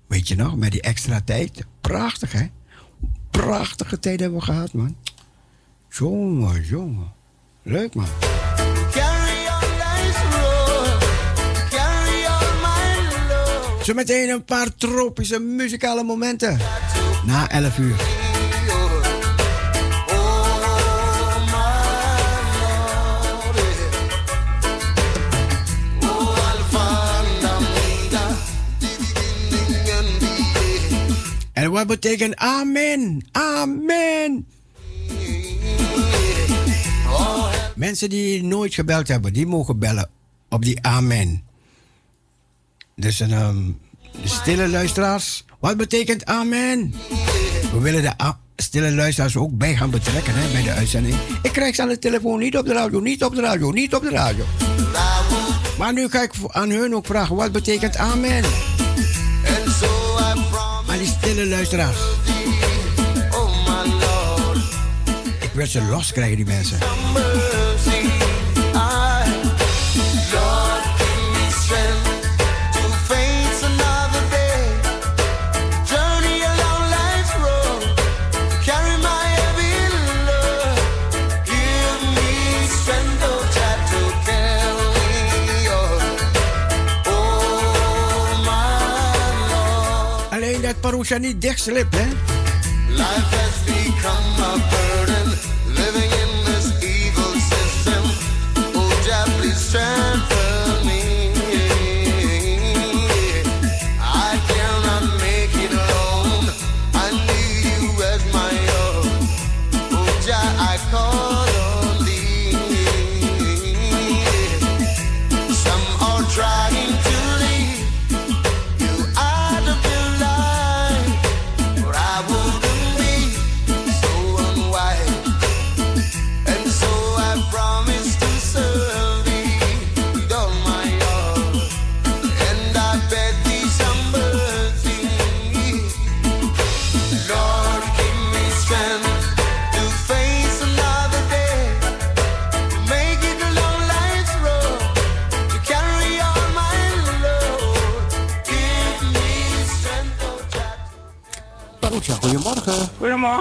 Weet je nog, met die extra tijd. Prachtig, hè? Prachtige tijd hebben we gehad, man. Jongen, jongen. Leuk, man. Zometeen een paar tropische muzikale momenten. Na 11 uur. En wat betekent amen? Amen. Mensen die nooit gebeld hebben, die mogen bellen op die amen. Dus een ehm, stille luisteraars, wat betekent amen? We willen de stille luisteraars ook bij gaan betrekken hè, bij de uitzending. Ik krijg ze aan de telefoon, niet op de radio, niet op de radio, niet op de radio. Maar nu ga ik aan hun ook vragen, wat betekent amen? Maar die stille luisteraars. Ik wil ze los krijgen, die mensen. Parousia niet dichtslipt, hè? Life has become a burden,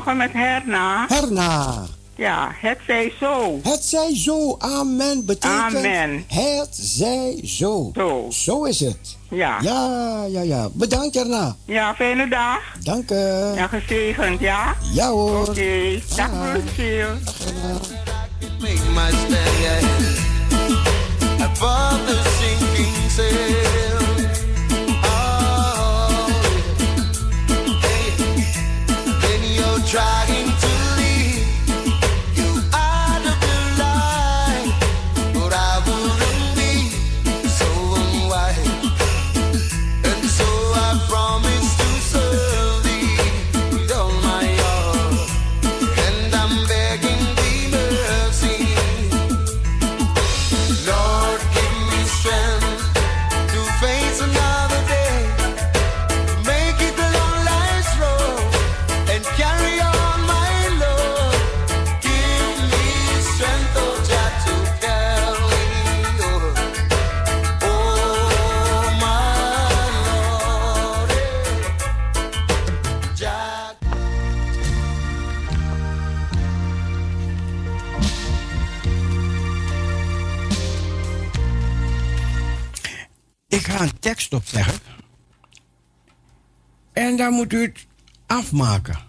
goedemorgen. Met Herna. Herna. Ja, het zij zo. Het zij zo. Amen. Betekent Amen. het zij zo. Zo. Zo is het. Ja. Ja, ja, ja. Bedankt Herna. Ja, fijne dag. Dank u. Ja, gezegend, ja? Ja hoor. Oké, dag Lucille. make my trying Ga een tekst opzeggen. En dan moet u het afmaken.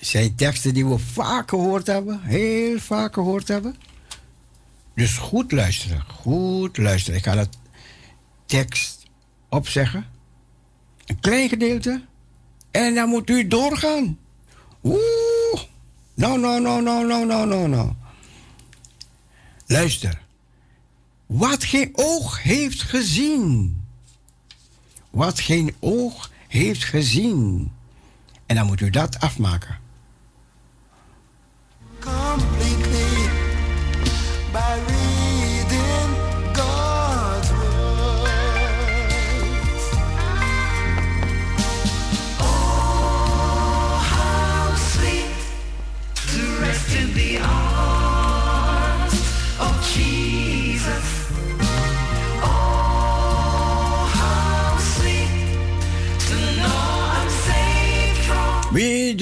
Zijn teksten die we vaak gehoord hebben. Heel vaak gehoord hebben. Dus goed luisteren. Goed luisteren. Ik ga dat tekst opzeggen. Een klein gedeelte. En dan moet u doorgaan. Oeh. Nou, nou, nou, nou, nou, nou, nou, nou. Luister. Wat geen oog heeft gezien. Wat geen oog heeft gezien. En dan moet u dat afmaken. Kom.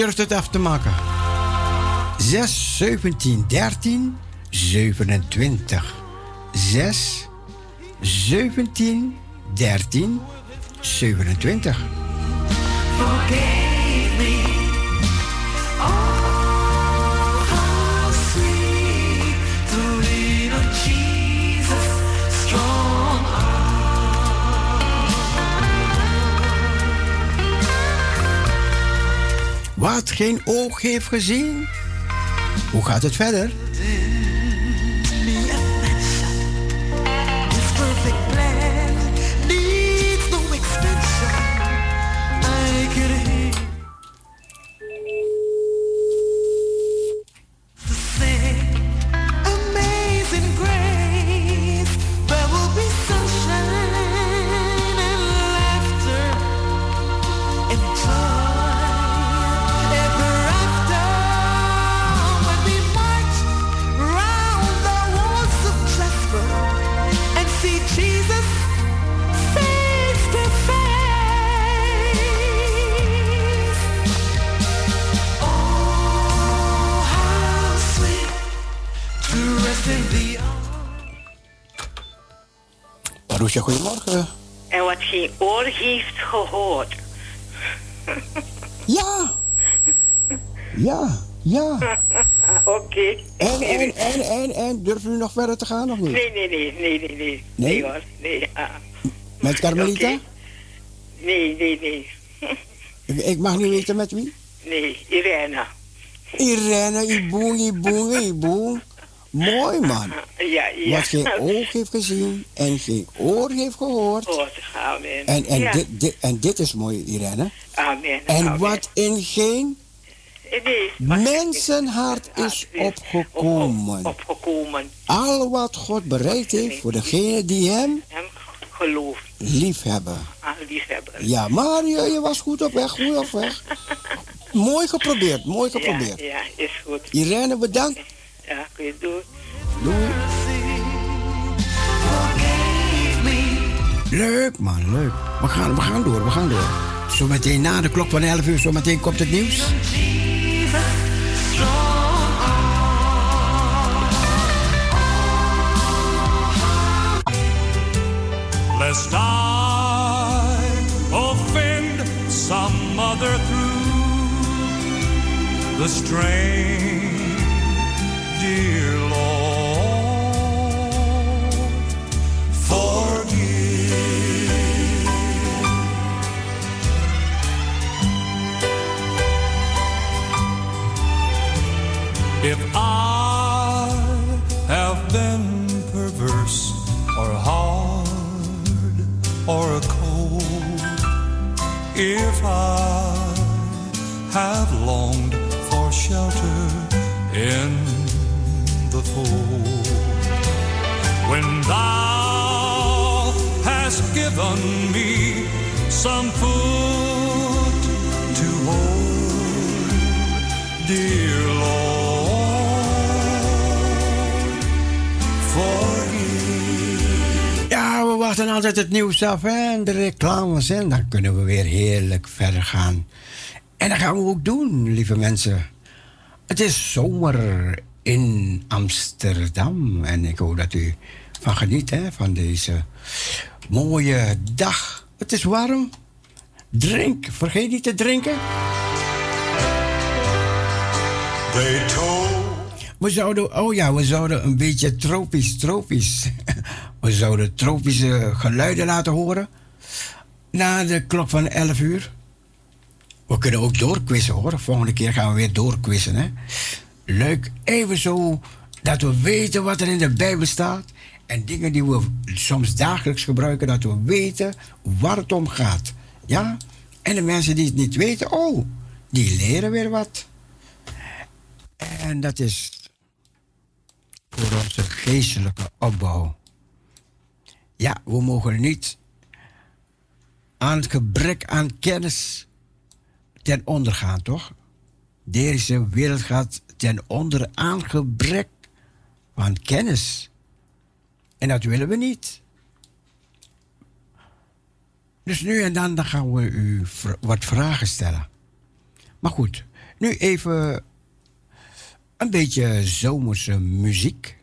Durft het af te maken? 6, 17, 13, 27. 6, 17, 13, 27. Forgave Wat geen oog heeft gezien. Hoe gaat het verder? Goedemorgen. En wat geen oor heeft gehoord. Ja. Ja, ja. Oké. En, en, en, en, en, durven u nog verder te gaan of niet? Nee, nee, nee, nee, nee, nee. Nee? hoor, nee. ah. Met Carmelita? Nee, nee, nee. Ik, mag niet weten met wie? Nee, Irene. Irene, Iboen, Iboen, Iboen. Mooi man. Ja, ja. Wat geen oog heeft gezien en geen oor heeft gehoord. Oh, amen. En, en, ja. dit, dit, en dit is mooi, Irene. Amen. En amen. wat in geen Nee, mensenhart is opgekomen. opgekomen. Al wat God bereid heeft voor degenen die hem Hem geloof lief hebben. aan liefhebben. Ja, maar je, je was goed op weg, goed op weg. mooi geprobeerd, mooi geprobeerd. Ja, ja, is goed. Irene, bedankt. Ja, kun. Doei. Leuk man, leuk. We gaan, we gaan door, we gaan door. Zometeen na de klok van 11 uur, zometeen komt het nieuws. Lest I offend some other through the strain, dear some food to hold, dear Lord, forgive. Ja, we wachten altijd het nieuws af en de reclames. En dan kunnen we weer heerlijk verder gaan. En dat gaan we ook doen, lieve mensen. Het is zomer in Amsterdam. En ik hoop dat u van geniet van deze mooie dag. Het is warm. Drink. Vergeet niet te drinken. We zouden, oh ja, we zouden een beetje tropisch, tropisch. We zouden tropische geluiden laten horen. Na de klok van 11 uur. We kunnen ook doorquizzen hoor. Volgende keer gaan we weer doorquizzen. Hè? Leuk, even zo dat we weten wat er in de Bijbel staat. En dingen die we soms dagelijks gebruiken, dat we weten waar het om gaat. Ja? En de mensen die het niet weten, oh, die leren weer wat. En dat is voor onze geestelijke opbouw. Ja, we mogen niet aan het gebrek aan kennis ten onder gaan, toch? Deze wereld gaat ten onder aan gebrek van kennis. En dat willen we niet. Dus nu en dan, dan gaan we u wat vragen stellen. Maar goed, Nu even een beetje zomerse muziek.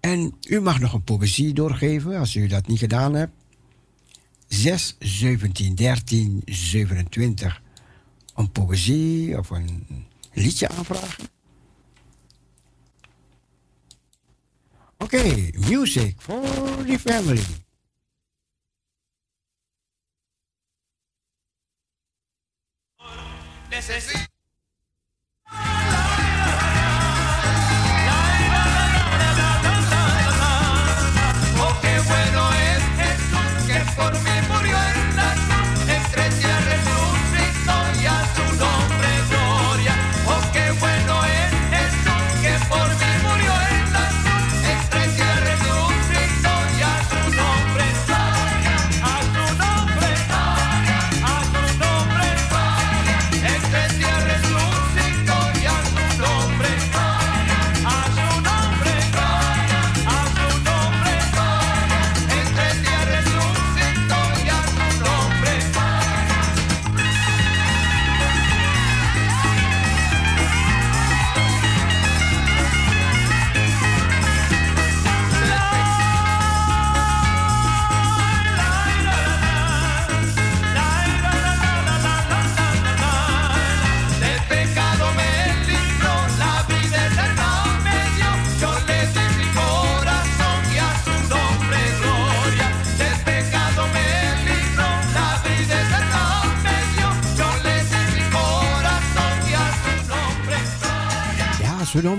En u mag nog een poëzie doorgeven als u dat niet gedaan hebt. 6, 17, 13, 27. Een poëzie of een liedje aanvragen. Oké, music for the family. Necesito. Oh,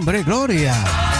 nombre Gloria.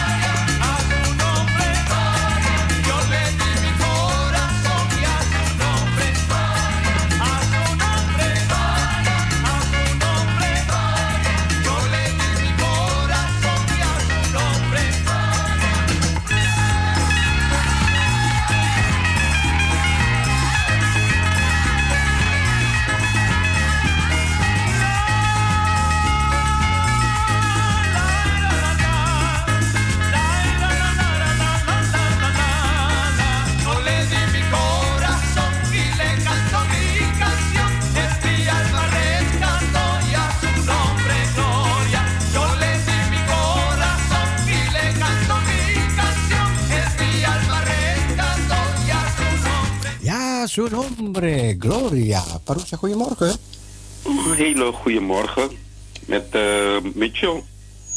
Gloria. Parousia, goedemorgen. Een hele goede morgen met eh, Mitchell.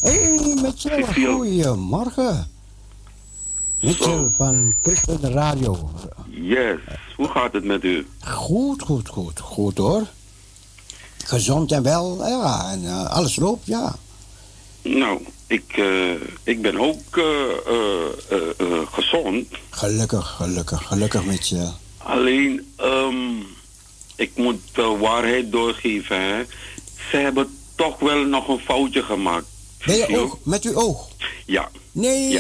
Hey, Mitchell, goedemorgen. Mitchell van Christen Radio. Yes, hoe gaat het met u? Goed, goed, goed. Goed hoor. Gezond en wel, ja. En eh, alles loopt, ja. Nou, ik, eh, ik ben ook gezond. Gelukkig, gelukkig, gelukkig Mitchell. Alleen, ehm, ik moet de waarheid doorgeven. Hè. Ze hebben toch wel nog een foutje gemaakt. Met je oog, met uw oog. Ja, Nee.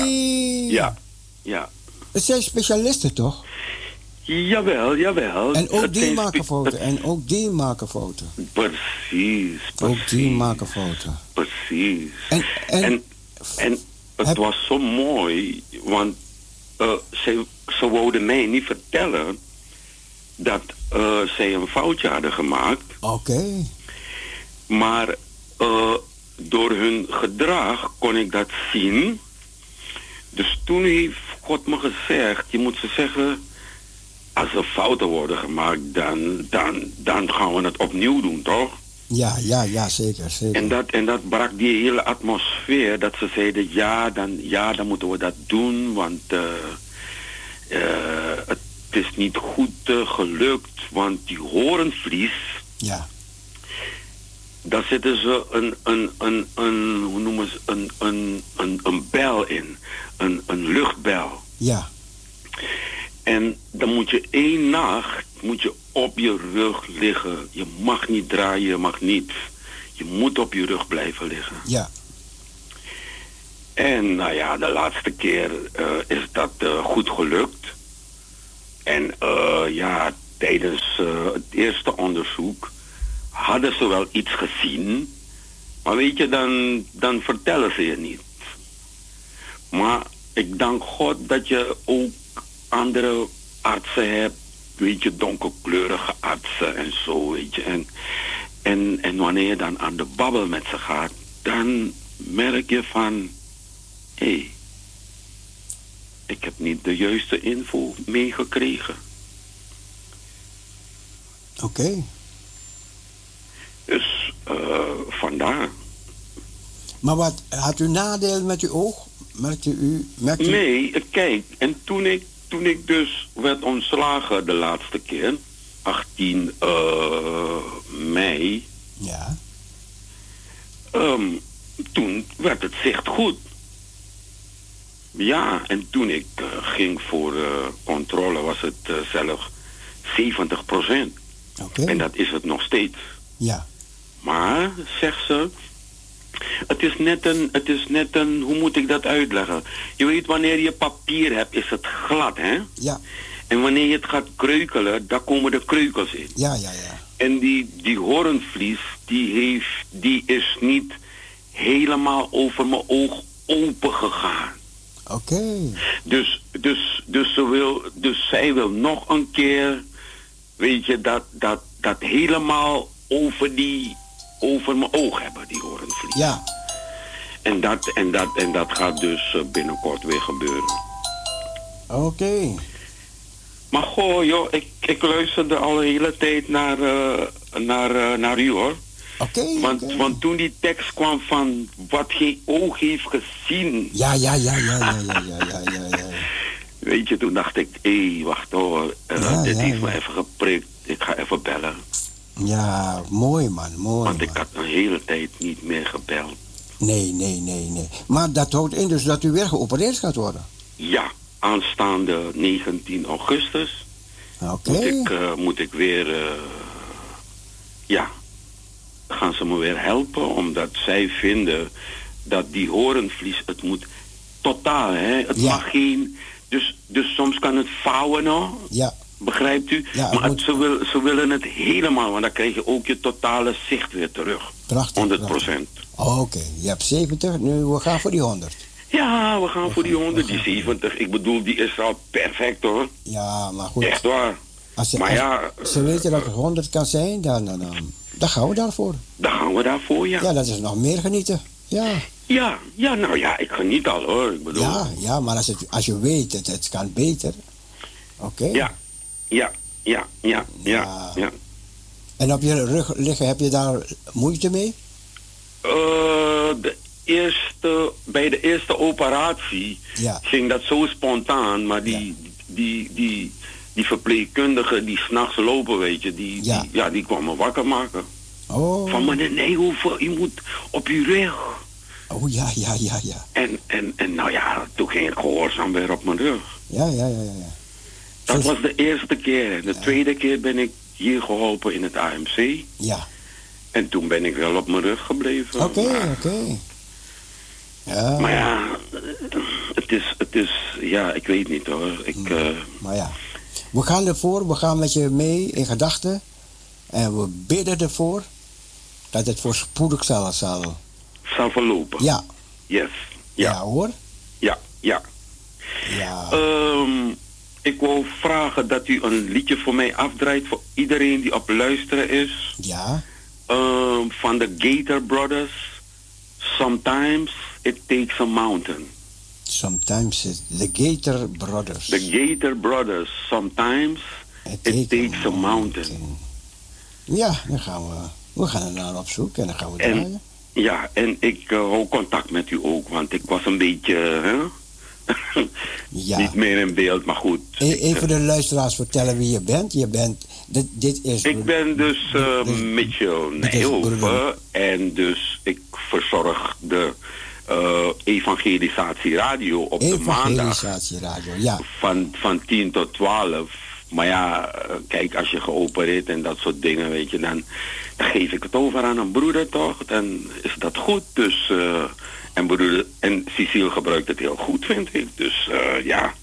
ja, ja. Het zijn specialisten toch? Jawel, jawel. En ook Het die maken foto. En ook die maken foto. Precies, Ook die maken foto. Precies. En, En, en, het was zo mooi, want eh, ze, ze wouden mij niet vertellen dat eh, zij een foutje hadden gemaakt. Oké. Maar eh, door hun gedrag kon ik dat zien. Dus toen heeft God me gezegd, je moet ze zeggen, als er fouten worden gemaakt, dan, dan, dan gaan we het opnieuw doen, toch? Ja, ja, ja, zeker, zeker. En dat, en dat brak die hele atmosfeer. Dat ze zeiden, ja, dan, ja, dan moeten we dat doen. Want eh, het is niet goed eh, gelukt. Want die horenvlies... Ja. Daar zitten ze een, een, een, een hoe noemen ze, een, een, een, een bel in. Een, een luchtbel. Ja. En dan moet je één nacht moet je op je rug liggen. Je mag niet draaien, je mag niet. Je moet op je rug blijven liggen. Ja. En nou ja, de laatste keer eh, is dat eh, goed gelukt. En eh, ja, tijdens eh, het eerste onderzoek hadden ze wel iets gezien. Maar weet je, dan, dan vertellen ze je niet. Maar ik dank God dat je ook andere artsen hebt. Weet je, donkerkleurige artsen en zo, weet je. En En, en wanneer je dan aan de babbel met ze gaat, dan merk je van, hé, hey, ik heb niet de juiste info meegekregen. Oké. Dus eh, vandaar. Maar wat, had u nadeel met uw oog? Merkte u... Merkte u- Nee, kijk, en toen ik, toen ik dus werd ontslagen de laatste keer, 18 eh, mei, Ja. ehm, toen werd het zicht goed. Ja, en toen ik eh, ging voor eh, controle was het eh, zelfs 70% Oké. En dat is het nog steeds. Ja. Maar, zegt ze, het is, net een, het is net een, hoe moet ik dat uitleggen? Je weet, wanneer je papier hebt, is het glad, hè? Ja. En wanneer je het gaat kreukelen, dan komen de kreukels in. Ja, ja, ja. En die, die hoornvlies, die, heeft, die is niet helemaal over mijn oog open gegaan. Oké. Dus, dus, dus, ze wil, dus zij wil nog een keer, weet je, dat, dat, dat helemaal over, die, over mijn oog hebben, die hoornvlies. Ja. En dat, en dat, en dat gaat dus eh, binnenkort weer gebeuren. Oké. Maar goh, joh, ik, ik luisterde al de hele tijd naar, eh, naar, eh, naar u hoor. Oké. want, want toen die tekst kwam van wat geen oog heeft gezien. Ja, ja, ja, ja, ja, ja, ja, ja, ja, ja. Weet je, toen dacht ik, hé, wacht hoor, eh, Ja, dit ja, heeft me even geprikt. Ik ga even bellen. Ja, mooi man, mooi Want ik man. had een hele tijd niet meer gebeld. Nee, nee, nee, nee. Maar dat houdt in dus dat u weer geopereerd gaat worden. Ja, aanstaande 19 augustus Oké. moet, ik, eh, moet ik weer, eh, ja, gaan ze me weer helpen. Omdat zij vinden dat die horenvlies, het moet totaal, hè. Het Ja. mag geen, dus, dus soms kan het vouwen nog. Ja. Begrijpt u? Ja, het maar het- ze, wil, ze willen het helemaal, want dan krijg je ook je totale zicht weer terug. Prachtig. 100 procent. Oké, je hebt 70, nu we gaan voor die 100. Ja, we gaan voor die 100, die 70. Ik bedoel, die is al perfect hoor. Ja, maar goed. Echt waar. Als ze, Maar als ja, ze weten dat het 100 kan zijn, dan, dan, dan, dan gaan we daarvoor. Dan gaan we daarvoor, ja. Ja, dat is nog meer genieten. Ja, Ja, ja, nou ja, ik geniet al hoor. Ik bedoel, ja, ja maar als, het, als je weet dat het kan beter. Oké. ja, ja, ja, ja, ja, ja. En op je rug liggen, heb je daar moeite mee? Eh, de eerste, bij de eerste operatie Ja. ging dat zo spontaan, maar die, die, die, die verpleegkundige die s'nachts lopen, weet je, die, Ja. die, ja, die kwam me wakker maken. Oh. Van meneer Nijhoeven, u moet op uw rug. Oh ja, ja, ja, ja. En, en, en nou ja, toen ging ik gehoorzaam weer op mijn rug. Ja, ja, ja, ja. Dat was de eerste keer. De tweede keer ben ik hier geholpen in het AMC. Ja. En toen ben ik wel op mijn rug gebleven. Oké, Maar, oké. Ja. maar ja, het is, het is, ja, ik weet niet hoor. Ik, eh, Maar ja, we gaan ervoor, we gaan met je mee in gedachten. En we bidden ervoor dat het voorspoedig zal. zal. zal verlopen. Ja. Yes. Ja. Ja hoor. Ja, ja. Ja. Ehm, ik wil vragen dat u een liedje voor mij afdraait voor iedereen die op luisteren is. Ja. Ehm, van de Gator Brothers. Sometimes it takes a mountain. Sometimes it's the Gator Brothers. The Gator Brothers. Sometimes it takes a mountain. Ja, dan gaan we, we gaan er naar op zoek en dan gaan we En- draaien. Ja, en ik eh, hou contact met u ook, want ik was een beetje, hè? Ja. Niet meer in beeld, maar goed. E- Even de luisteraars vertellen wie je bent. Je bent, dit, dit is... Ik ben dus eh, Mitchell Nijhoven en dus ik verzorg de eh, evangelisatie radio op de maandag Evangelisatieradio, ja. van, van 10 tot 12. Maar ja, eh, kijk, als je geopereerd en dat soort dingen, weet je, dan, dan geef ik het over aan een broeder toch? Dan is dat goed. Dus, eh, en, broeder, en Cecile gebruikt het heel goed, vind ik. Dus ja,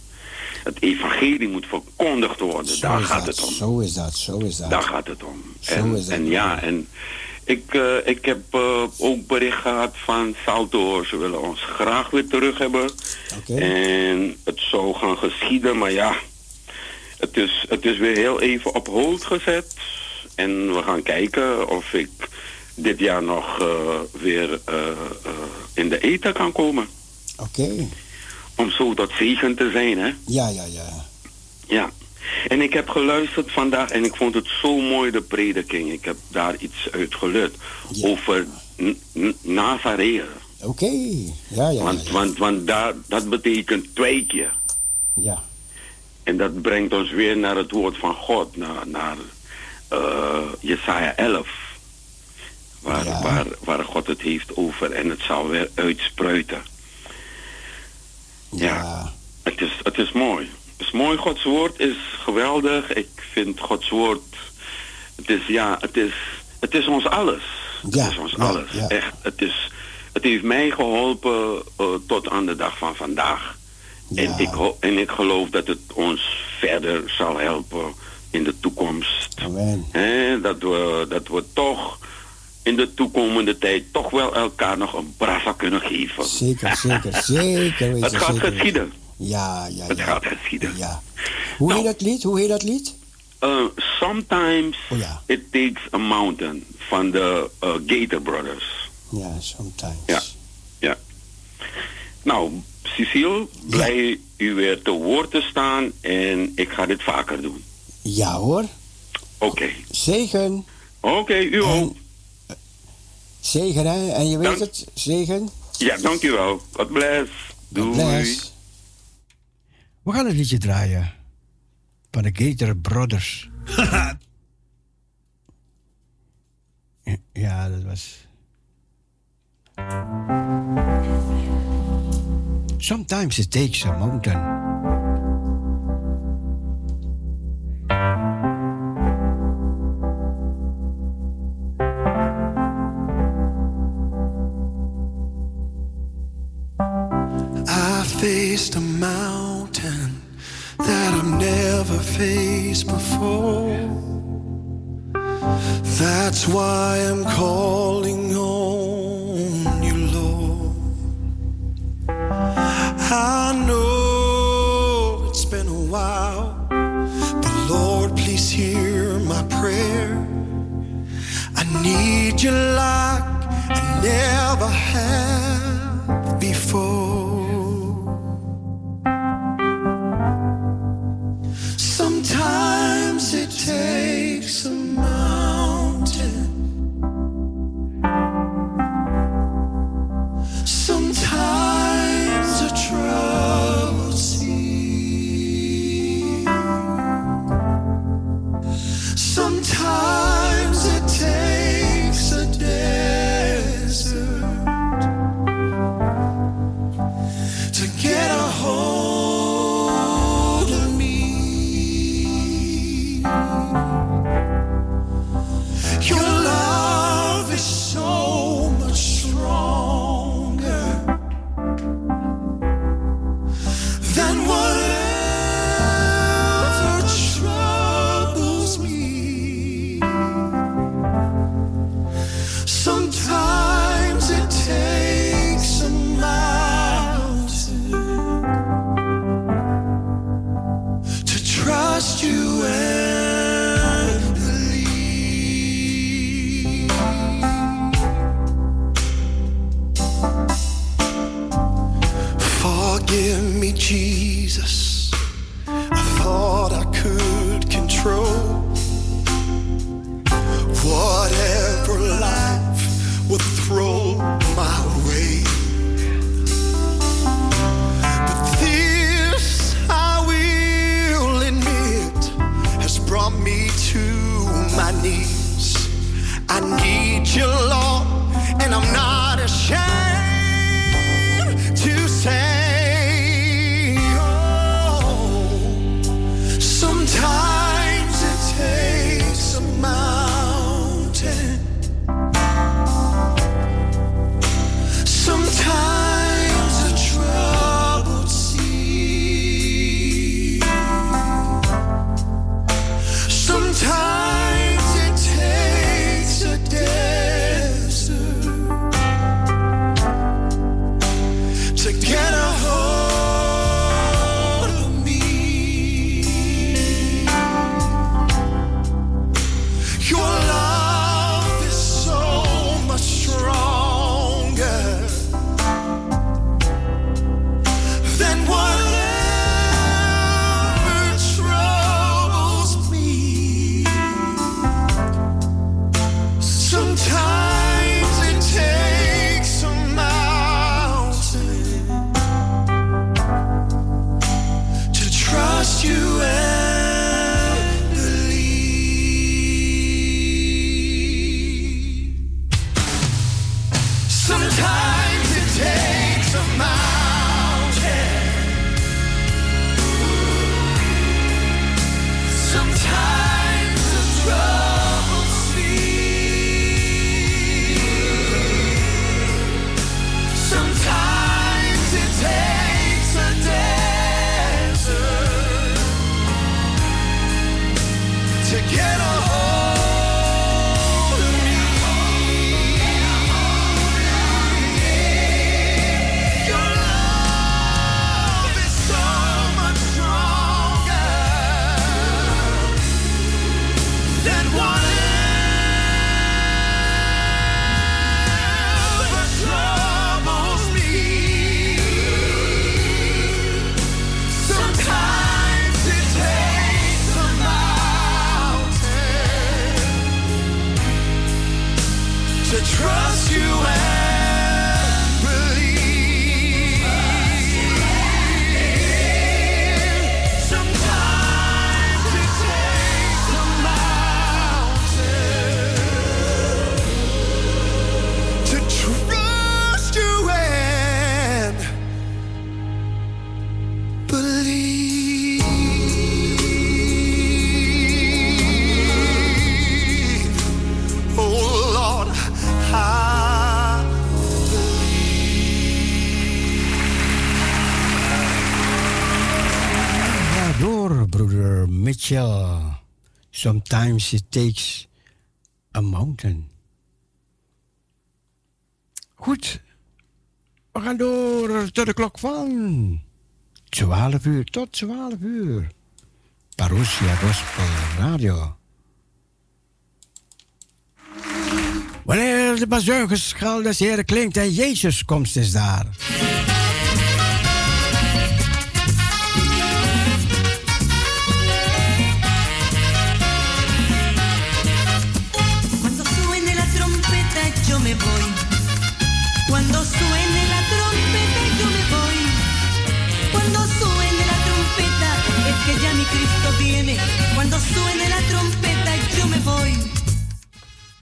het evangelie moet verkondigd worden. Zo Daar gaat dat, het om. Zo is dat, zo is dat. Daar gaat het om. Zo En, is dat. en ja, en ik, eh, ik heb eh, ook bericht gehad van Salto. Ze willen ons graag weer terug hebben. En het zou gaan geschieden, maar ja, het is, het is weer heel even op hold gezet. En we gaan kijken of ik dit jaar nog eh, weer in de eten kan komen. Oké. Om zo tot zegen te zijn, hè? Ja, ja, ja. Ja. En ik heb geluisterd vandaag en ik vond het zo mooi, de prediking. Ik heb daar iets uit geleerd over Nazareth. Oké. Ja, ja, Want, want, want daar, dat betekent tweetje. Ja. En dat brengt ons weer naar het woord van God, naar, naar eh, Jesaja 11. Waar, waar, waar God het heeft over en het zal weer uitspruiten. Ja. Het, is, het is mooi. Het is mooi, Gods woord is geweldig. Ik vind Gods woord, het is, ja, het is, het is ons alles. Het is ons alles. Echt, het, is, het heeft mij geholpen eh, tot aan de dag van vandaag. En, ik, en ik geloof dat het ons verder zal helpen in de toekomst. Hè, dat, we, dat we toch in de toekomende tijd toch wel elkaar nog een brasa kunnen geven. Zeker, zeker, zeker weten. Het gaat zeker geschieden. Ja, ja, Het ja. gaat geschieden. Ja. Hoe heet dat lied? Hoe heet dat lied? Uh, sometimes Oh, it takes a mountain van de uh, Gator Brothers. Ja, sometimes. Ja. ja. Nou, Cecile, blij u weer te woord te staan en ik ga dit vaker doen. Ja hoor. Oké. Zegen. Oké, u ook. Zegen hè? En je weet Dank- het, zegen. Ja, dankjewel. God bless. Doei. bless. We gaan het liedje draaien. Van de Gator Brothers. ja, dat was... Sometimes it takes a mountain. I faced a Sometimes it takes a mountain. Goed. We gaan door tot de klok van 12 uur tot 12 uur. Parousia Gospel Radio. Wanneer de bazuingeschal des Heren klinkt en Jezus komst is daar.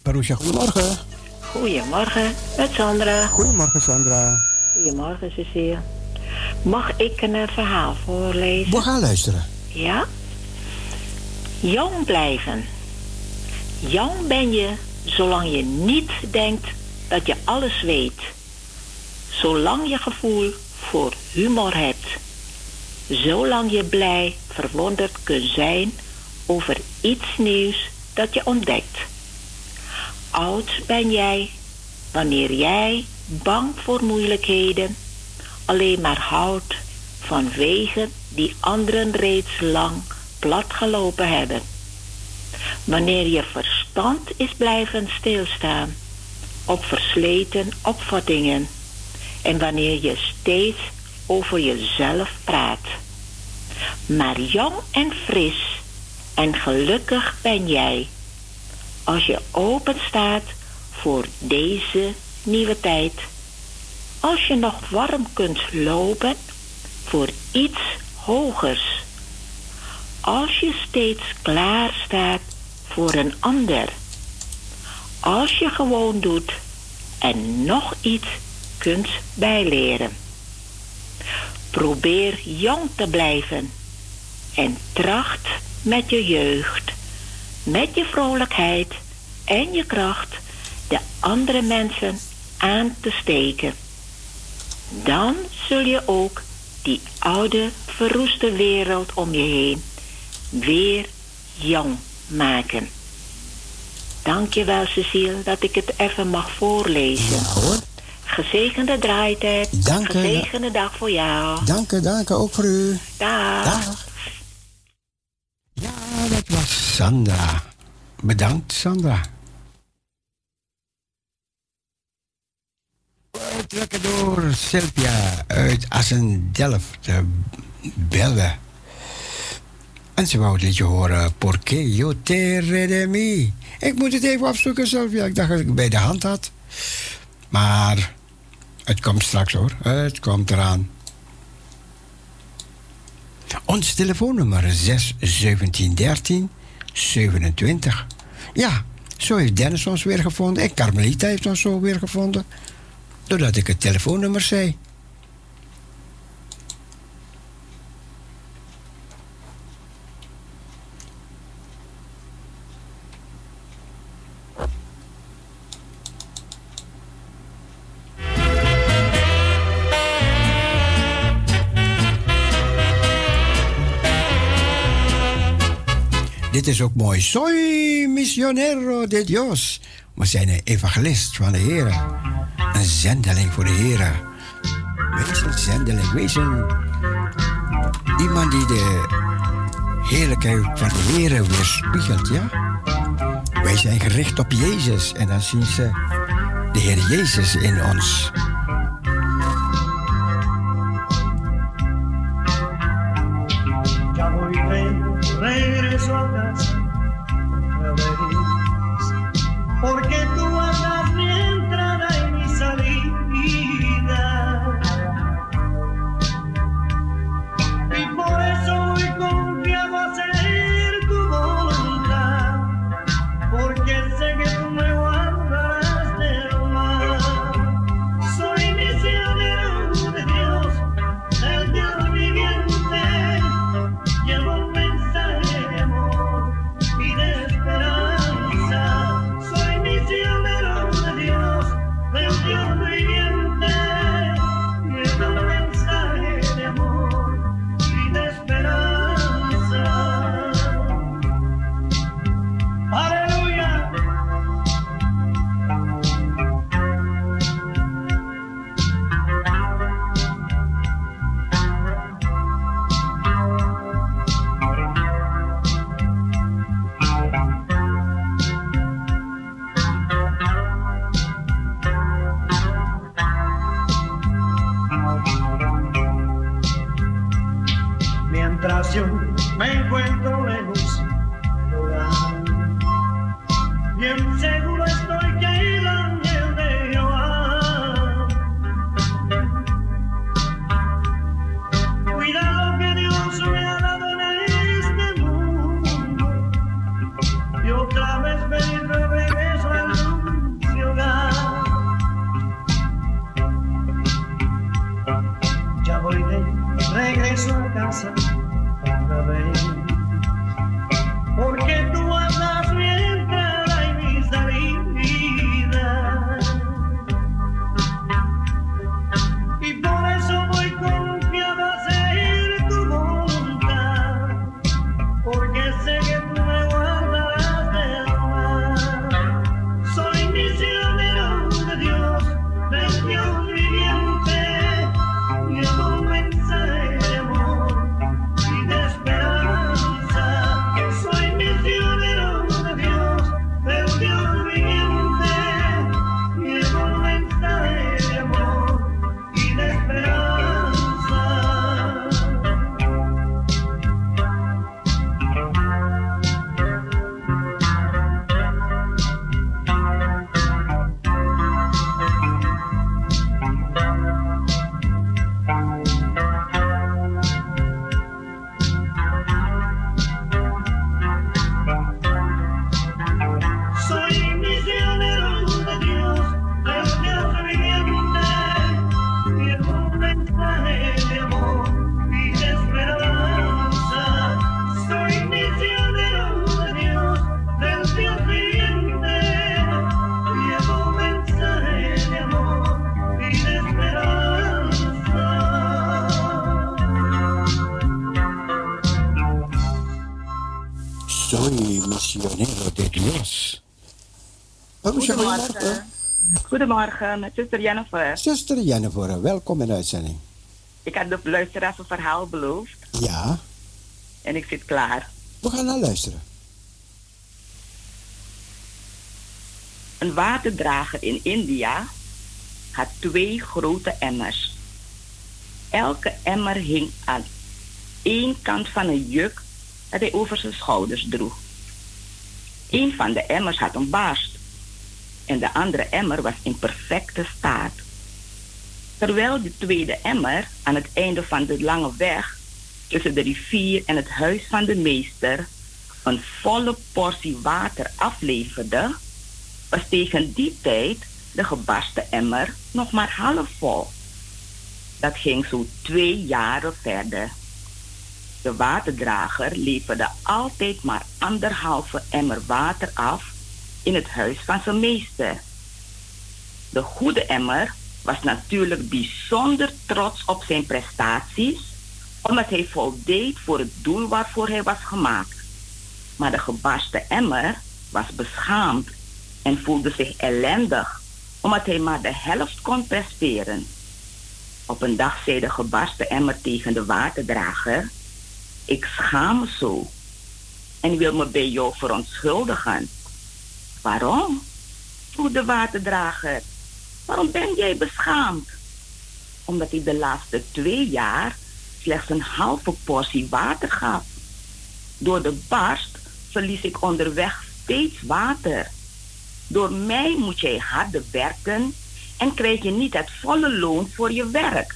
Goedemorgen. Goedemorgen, met Sandra. Goedemorgen, Sandra. Goedemorgen, Cecile. Mag ik een eh, verhaal voorlezen? We gaan luisteren. Ja? Jong blijven. Jong ben je zolang je niet denkt dat je alles weet. Zolang je gevoel voor humor hebt. Zolang je blij verwonderd kunt zijn over iets nieuws dat je ontdekt. Oud ben jij wanneer jij, bang voor moeilijkheden, alleen maar houdt van wegen die anderen reeds lang platgelopen hebben. Wanneer je verstand is blijven stilstaan op versleten opvattingen en wanneer je steeds over jezelf praat. Maar jong en fris en gelukkig ben jij als je open staat voor deze nieuwe tijd. Als je nog warm kunt lopen voor iets hogers. Als je steeds klaar staat voor een ander. Als je gewoon doet en nog iets kunt bijleren. Probeer jong te blijven en tracht met je jeugd, met je vrolijkheid en je kracht de andere mensen aan te steken. Dan zul je ook die oude, verroeste wereld om je heen weer jong maken. Dankjewel, Cecile, dat ik het even mag voorlezen. Gezegende draaitijd. Dank u. Gezegende dag voor jou. Dank u, dank u ook voor u. Dag. Dag. Sandra. Bedankt, Sandra. getrokken door Sylvia uit Assendelft. En ze wou het liedje horen, Porque yo te redemi. Ik moet het even opzoeken, Sylvia. Ik dacht dat ik het bij de hand had. Maar het komt straks hoor. Het komt eraan. Ons telefoonnummer is 6 17 13 27. Ja, zo heeft Dennis ons weer gevonden. En Carmelita heeft ons zo weer gevonden. Doordat ik het telefoonnummer zei. Is ook mooi. Soy misionero de Dios. We zijn een evangelist van de Heer. Een zendeling voor de Heer. Wees een zendeling. Wees een... Iemand die de heerlijkheid van de Heer weerspiegelt, ja? Wij zijn gericht op Jezus. En dan zien ze de Heer Jezus in ons. Porque estación me encuentro lejos, bien seguro. Je Goedemorgen. Goedemorgen, met zuster Jennifer. Zuster Jennifer, welkom in de uitzending. Ik had de luisteraars een verhaal beloofd Ja, en ik zit klaar. we gaan naar luisteren. Een waterdrager in India had twee grote emmers. Elke emmer hing aan één kant van een juk dat hij over zijn schouders droeg. Een van de emmers had een barst en de andere emmer was in perfecte staat. Terwijl de tweede emmer aan het einde van de lange weg tussen de rivier en het huis van de meester een volle portie water afleverde, was tegen die tijd de gebarsten emmer nog maar half vol. Dat ging zo twee jaren verder. De waterdrager leverde altijd maar anderhalve emmer water af in het huis van zijn meester. De goede emmer was natuurlijk bijzonder trots op zijn prestaties, omdat hij voldeed voor het doel waarvoor hij was gemaakt. Maar de gebarsten emmer was beschaamd en voelde zich ellendig, omdat hij maar de helft kon presteren. Op een dag zei de gebarsten emmer tegen de waterdrager: Ik schaam me zo en wil me bij jou verontschuldigen. Waarom? vroeg de waterdrager. Waarom ben jij beschaamd? Omdat hij de laatste twee jaar slechts een halve portie water gaf. Door de barst verlies ik onderweg steeds water. Door mij moet jij harder werken en krijg je niet het volle loon voor je werk.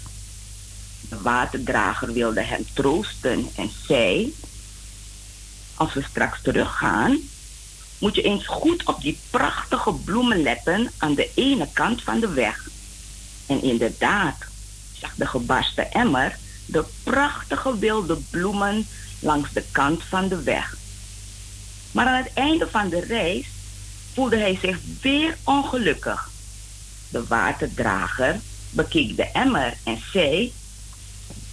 De waterdrager wilde hem troosten en zei: Als we straks teruggaan, moet je eens goed op die prachtige bloemen letten aan de ene kant van de weg. En inderdaad zag de gebarsten emmer de prachtige wilde bloemen langs de kant van de weg. Maar aan het einde van de reis voelde hij zich weer ongelukkig. De waterdrager bekeek de emmer en zei: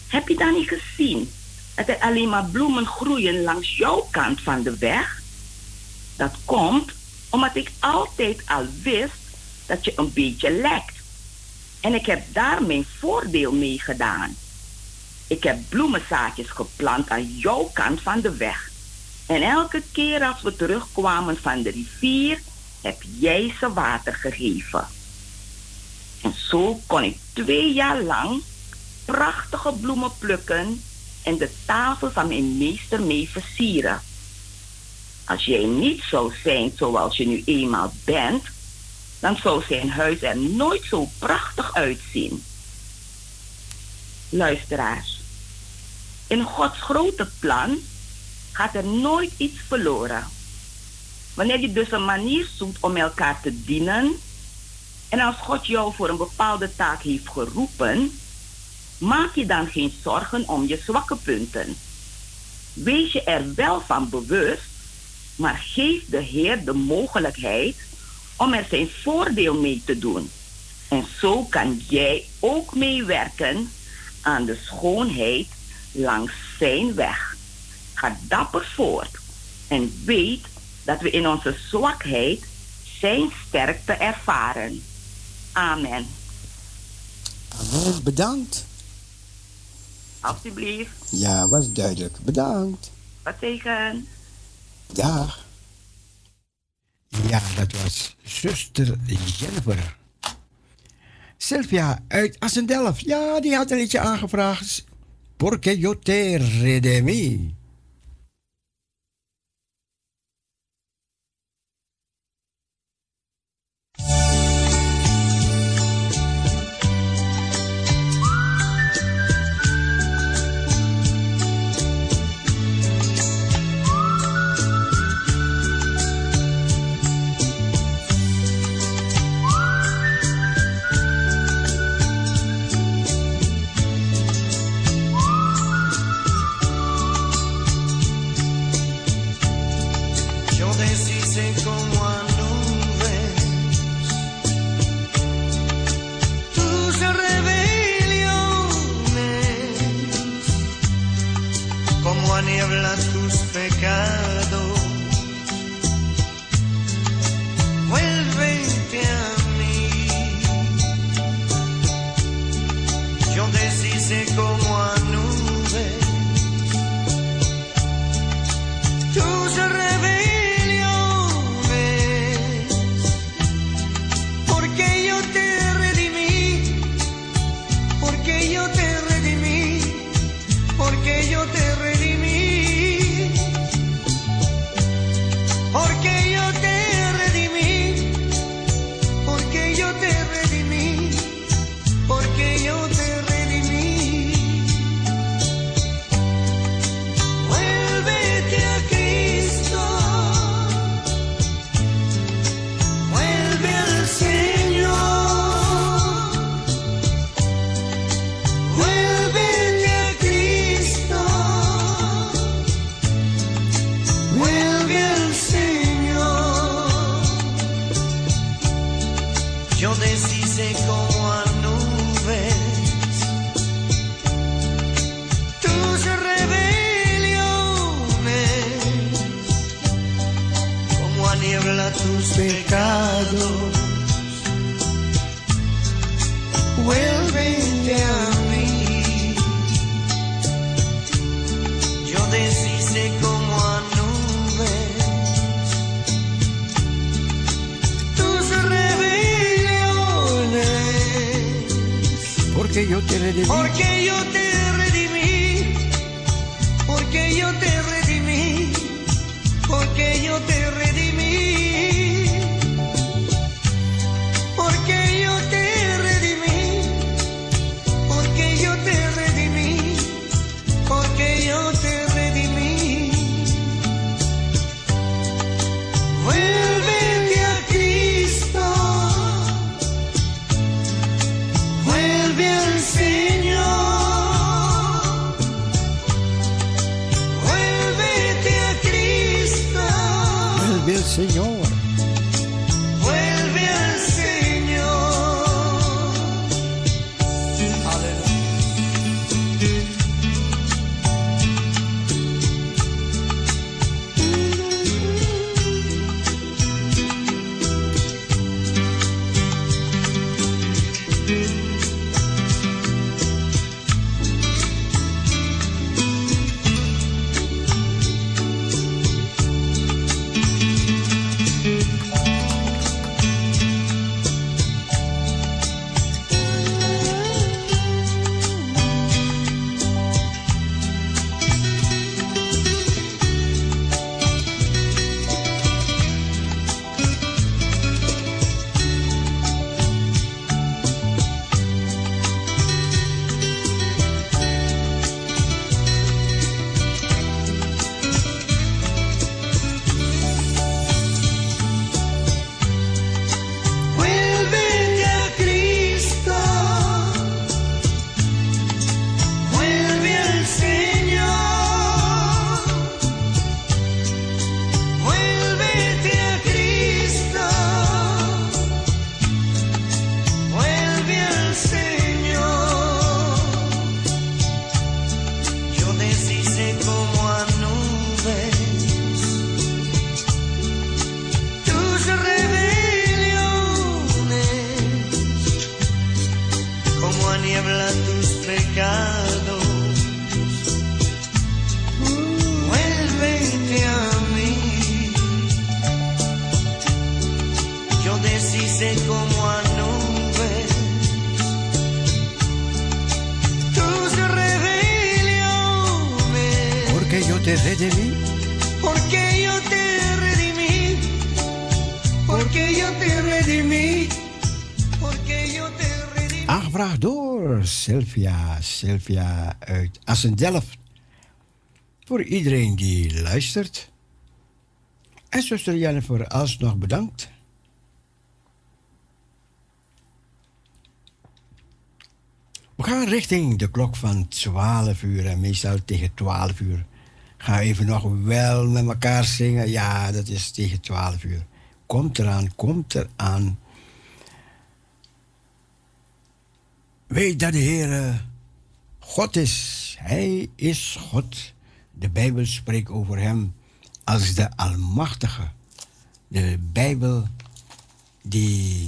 Heb je dan niet gezien dat er alleen maar bloemen groeien langs jouw kant van de weg? Dat komt omdat ik altijd al wist dat je een beetje lekt. En ik heb daar mijn voordeel mee gedaan. Ik heb bloemenzaadjes geplant aan jouw kant van de weg. En elke keer als we terugkwamen van de rivier, heb jij ze water gegeven. En zo kon ik twee jaar lang prachtige bloemen plukken en de tafel van mijn meester mee versieren. Als jij niet zou zijn zoals je nu eenmaal bent, dan zou zijn huis er nooit zo prachtig uitzien. Luisteraars, in Gods grote plan gaat er nooit iets verloren. Wanneer je dus een manier zoekt om elkaar te dienen, en als God jou voor een bepaalde taak heeft geroepen, maak je dan geen zorgen om je zwakke punten. Wees je er wel van bewust maar geef de Heer de mogelijkheid om er zijn voordeel mee te doen. En zo kan jij ook meewerken aan de schoonheid langs zijn weg. Ga dapper voort en weet dat we in onze zwakheid zijn sterkte ervaren. Amen. Amen, bedankt. Alsjeblieft. Ja, was duidelijk. Bedankt. Wat tegen? Dag. Ja, dat was zuster Jennifer. Sylvia uit Assendelft. Ja, die had een liedje aangevraagd. Porque yo te redemí. Sylvia. Uit Assendelft. Voor iedereen die luistert. En zuster Jennifer, alsnog bedankt. We gaan richting de klok van 12 uur. En meestal tegen 12 uur gaan even nog wel met elkaar zingen. Ja, dat is tegen 12 uur. Komt eraan, komt eraan. Weet dat de Heer God is. Hij is God. De Bijbel spreekt over hem als de Almachtige. De Bijbel, die.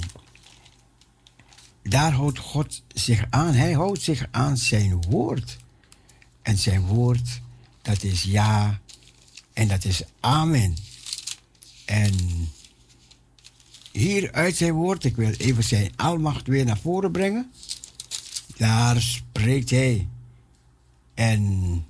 Daar houdt God zich aan. Hij houdt zich aan zijn woord. En zijn woord, dat is ja en dat is amen. En hier uit zijn woord, ik wil even zijn almacht weer naar voren brengen. Daar spreekt hij. En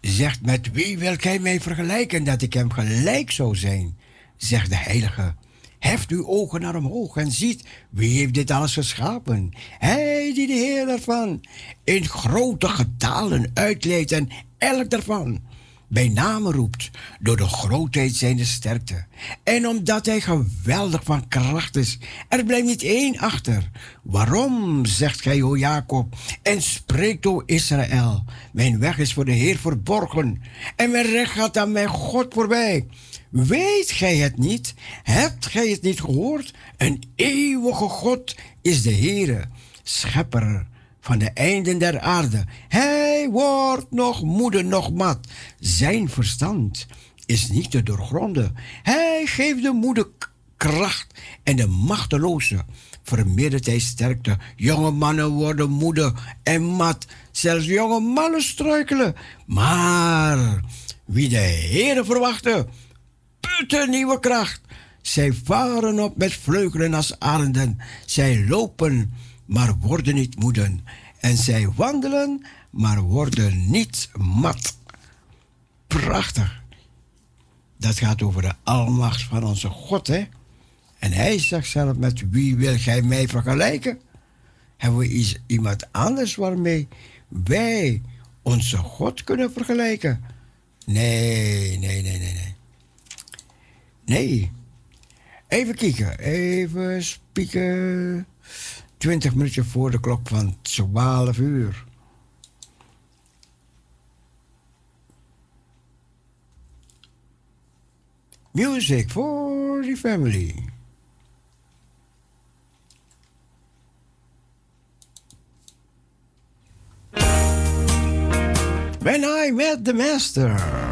zegt, met wie wil gij mij vergelijken dat ik hem gelijk zou zijn? Zegt de heilige, heft uw ogen naar omhoog en ziet, wie heeft dit alles geschapen? Hij die de Heer ervan in grote getalen uitleidt en elk daarvan bij roept, door de grootheid zijn de sterkte. En omdat hij geweldig van kracht is, er blijft niet één achter. Waarom, zegt gij, o Jacob, en spreekt, o Israël, mijn weg is voor de Heer verborgen, en mijn recht gaat aan mijn God voorbij. Weet gij het niet? Hebt gij het niet gehoord? Een eeuwige God is de Heere, schepper van de einden der aarde. Hij wordt nog moede, nog mat. Zijn verstand is niet te doorgronden. Hij geeft de moede k- kracht en de machteloze vermeerdert hij sterkte. Jonge mannen worden moede en mat. Zelfs jonge mannen struikelen. Maar wie de Heere verwachten, putten nieuwe kracht. Zij varen op met vleugelen als arenden. Zij lopen, maar worden niet moeden. En zij wandelen, maar worden niet mat. Prachtig. Dat gaat over de almacht van onze God, hè? En hij zegt zelf, met wie wil gij mij vergelijken? Hebben we iets, iemand anders waarmee wij onze God kunnen vergelijken? Nee, nee, nee, nee, nee. Nee. Even kijken. Even spieken. 20 minuutjes voor de klok van 12 uur. Music for the family. When I met the master.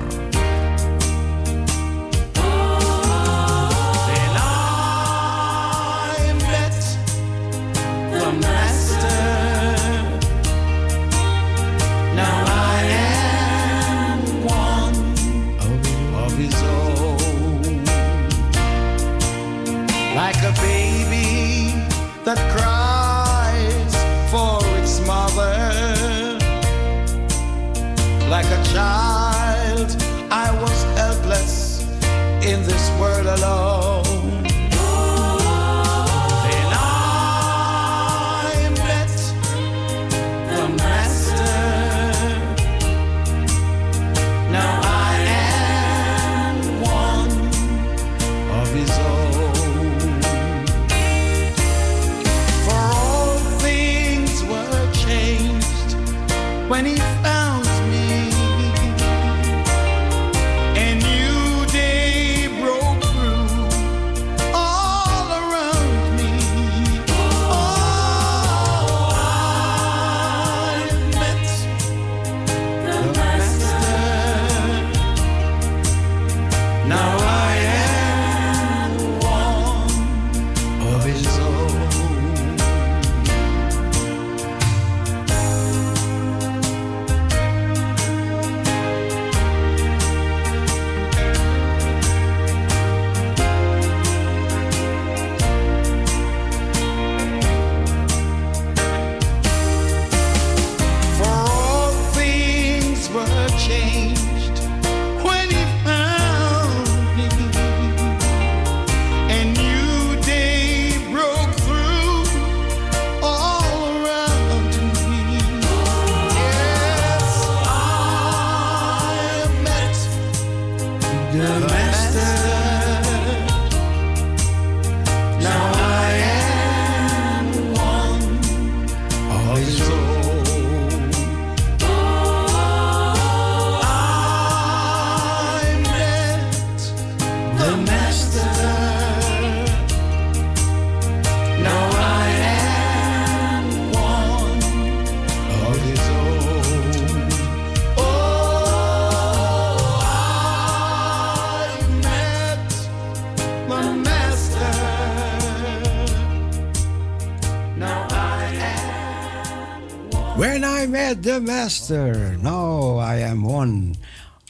the master. no, I am one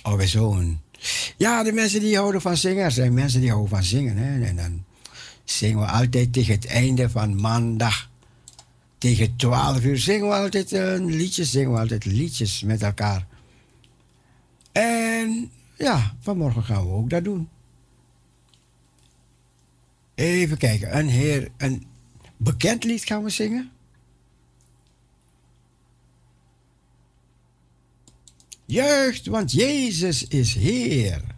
of his own. Ja, de mensen die houden van zingen, er zijn mensen die houden van zingen. Hè? En dan zingen we altijd tegen het einde van maandag. Tegen 12 uur zingen we altijd eh, een liedje, zingen we altijd liedjes met elkaar. En ja, vanmorgen gaan we ook dat doen. Even kijken, een heer, een bekend lied gaan we zingen. Juicht, want Jezus is Heer.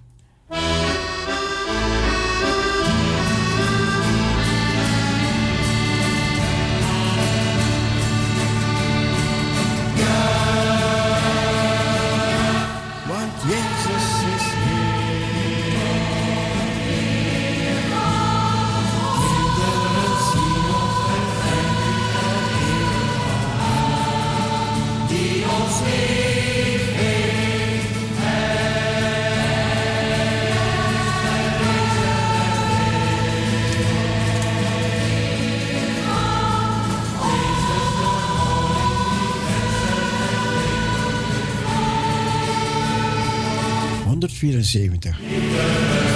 74.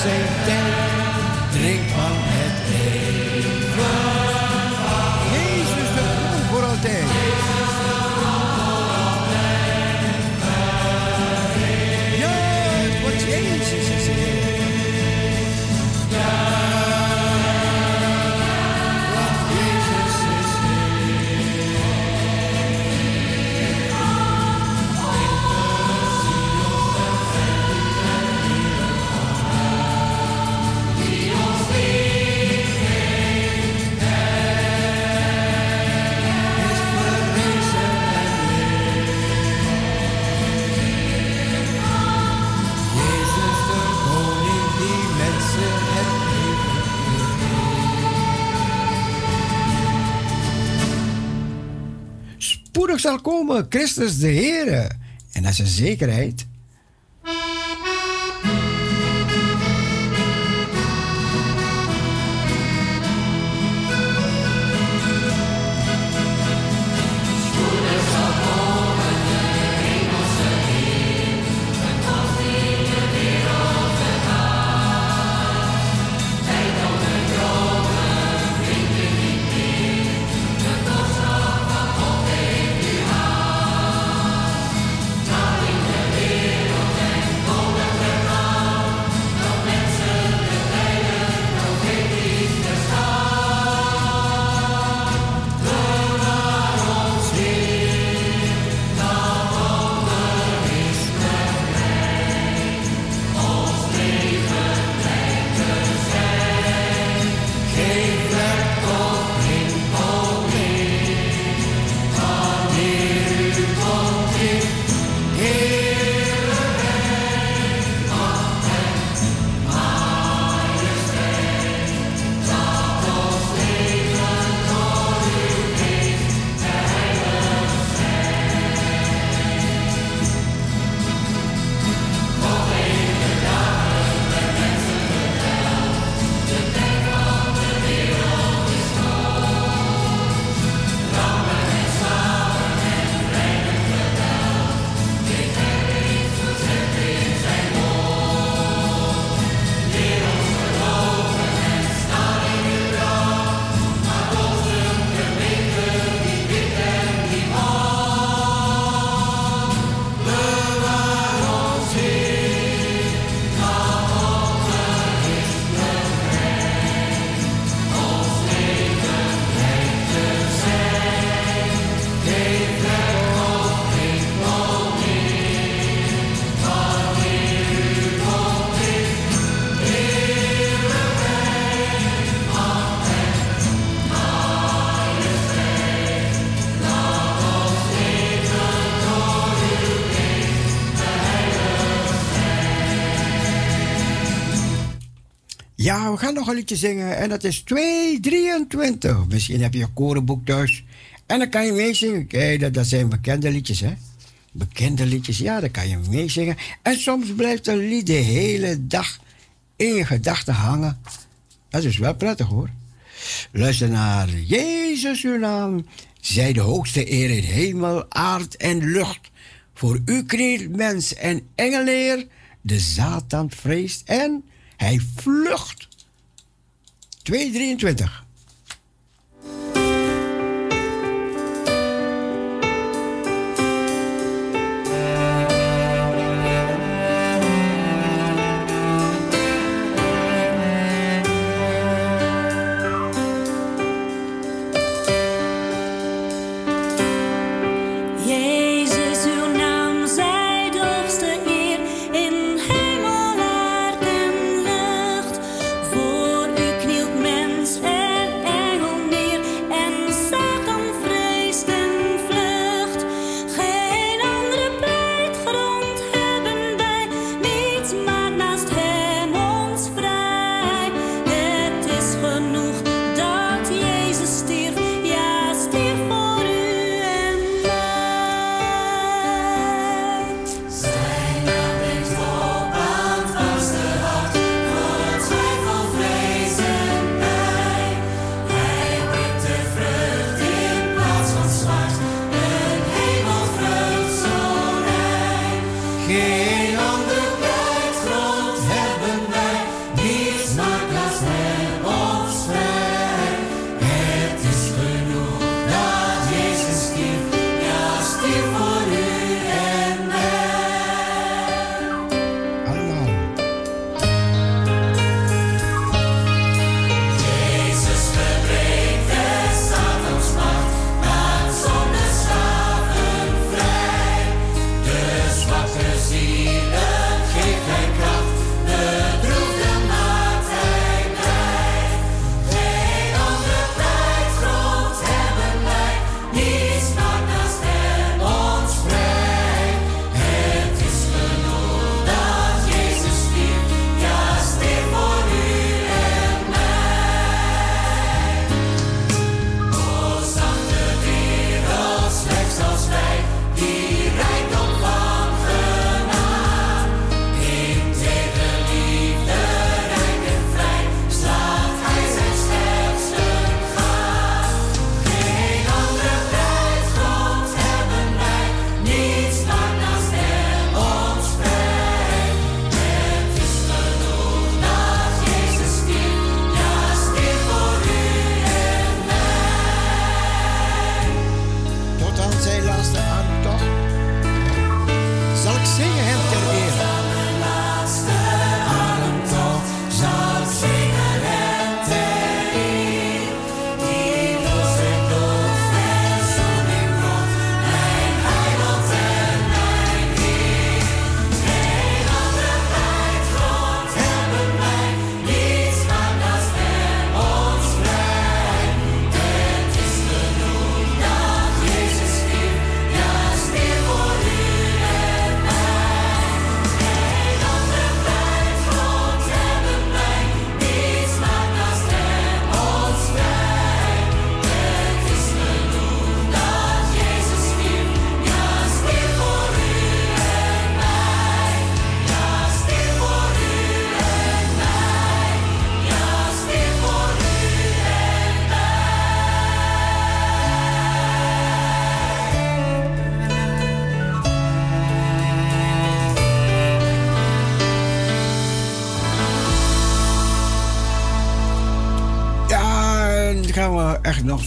Same day. zal komen, Christus de Heer. En dat is een zekerheid. Nog een liedje zingen. En dat is 223. Misschien heb je een korenboek thuis. En dan kan je meezingen. Kijk, dat, dat zijn bekende liedjes, hè? Bekende liedjes, ja, dan kan je meezingen. En soms blijft een lied de hele dag in je gedachten hangen. Dat is wel prettig, hoor. Luister naar Jezus uw naam. Zij de hoogste eer in hemel, aard en lucht. Voor u knielt mens en engeleer. De Satan vreest en hij vlucht. 223.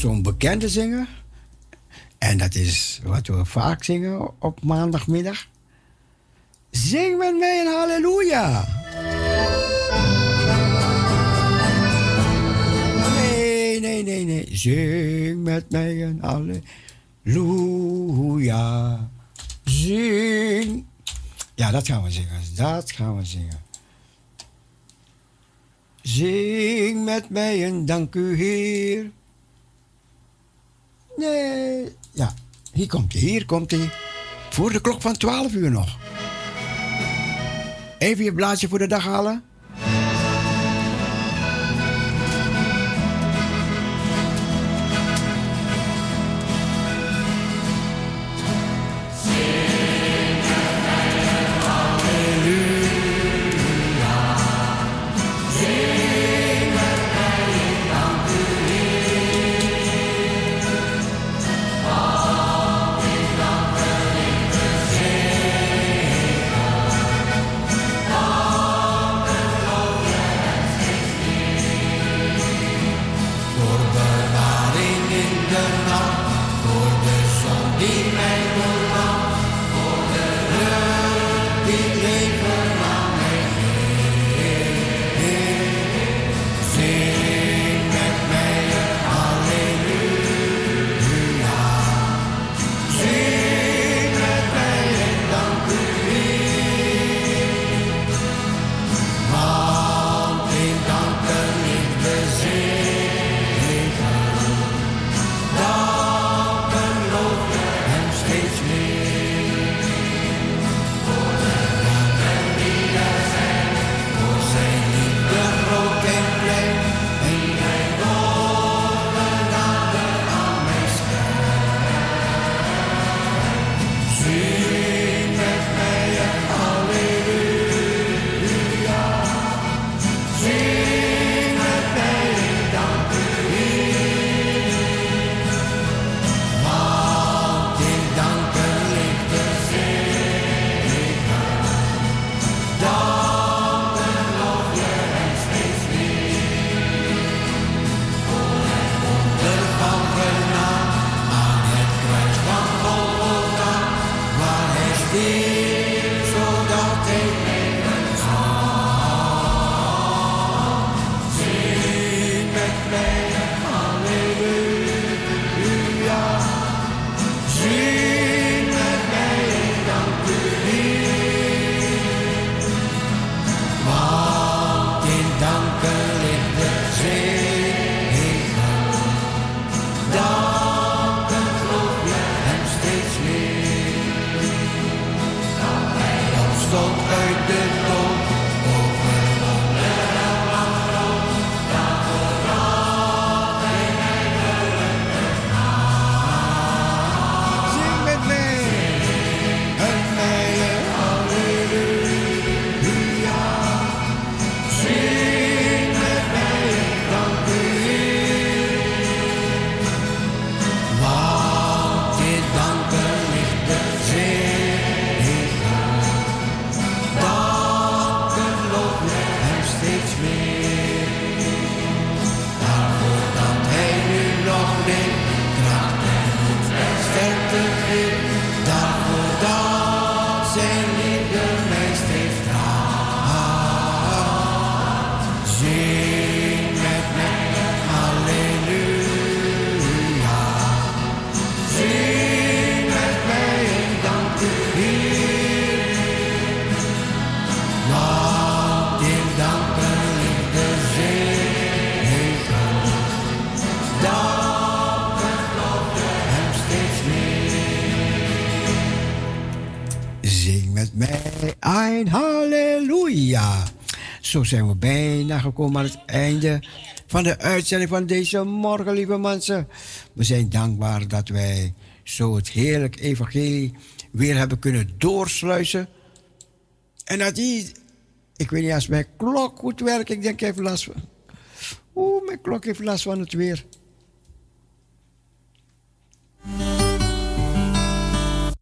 Zo'n bekende zingen. En dat is wat we vaak zingen op maandagmiddag. Zing met mij een halleluja. Nee, nee, nee, nee. Zing met mij een halleluja. Zing. Ja, dat gaan we zingen. Dat gaan we zingen. Zing met mij een dank u Heer. Nee, ja, hier komt hij, hier komt hij. Voor de klok van 12 uur nog. Even je blaadje voor de dag halen. Zo zijn we bijna gekomen aan het einde van de uitzending van deze morgen, lieve mensen. We zijn dankbaar dat wij zo het heerlijk evangelie weer hebben kunnen doorsluizen. En dat die, ik weet niet als mijn klok goed werkt, ik denk even last van. Oeh, mijn klok heeft last van het weer.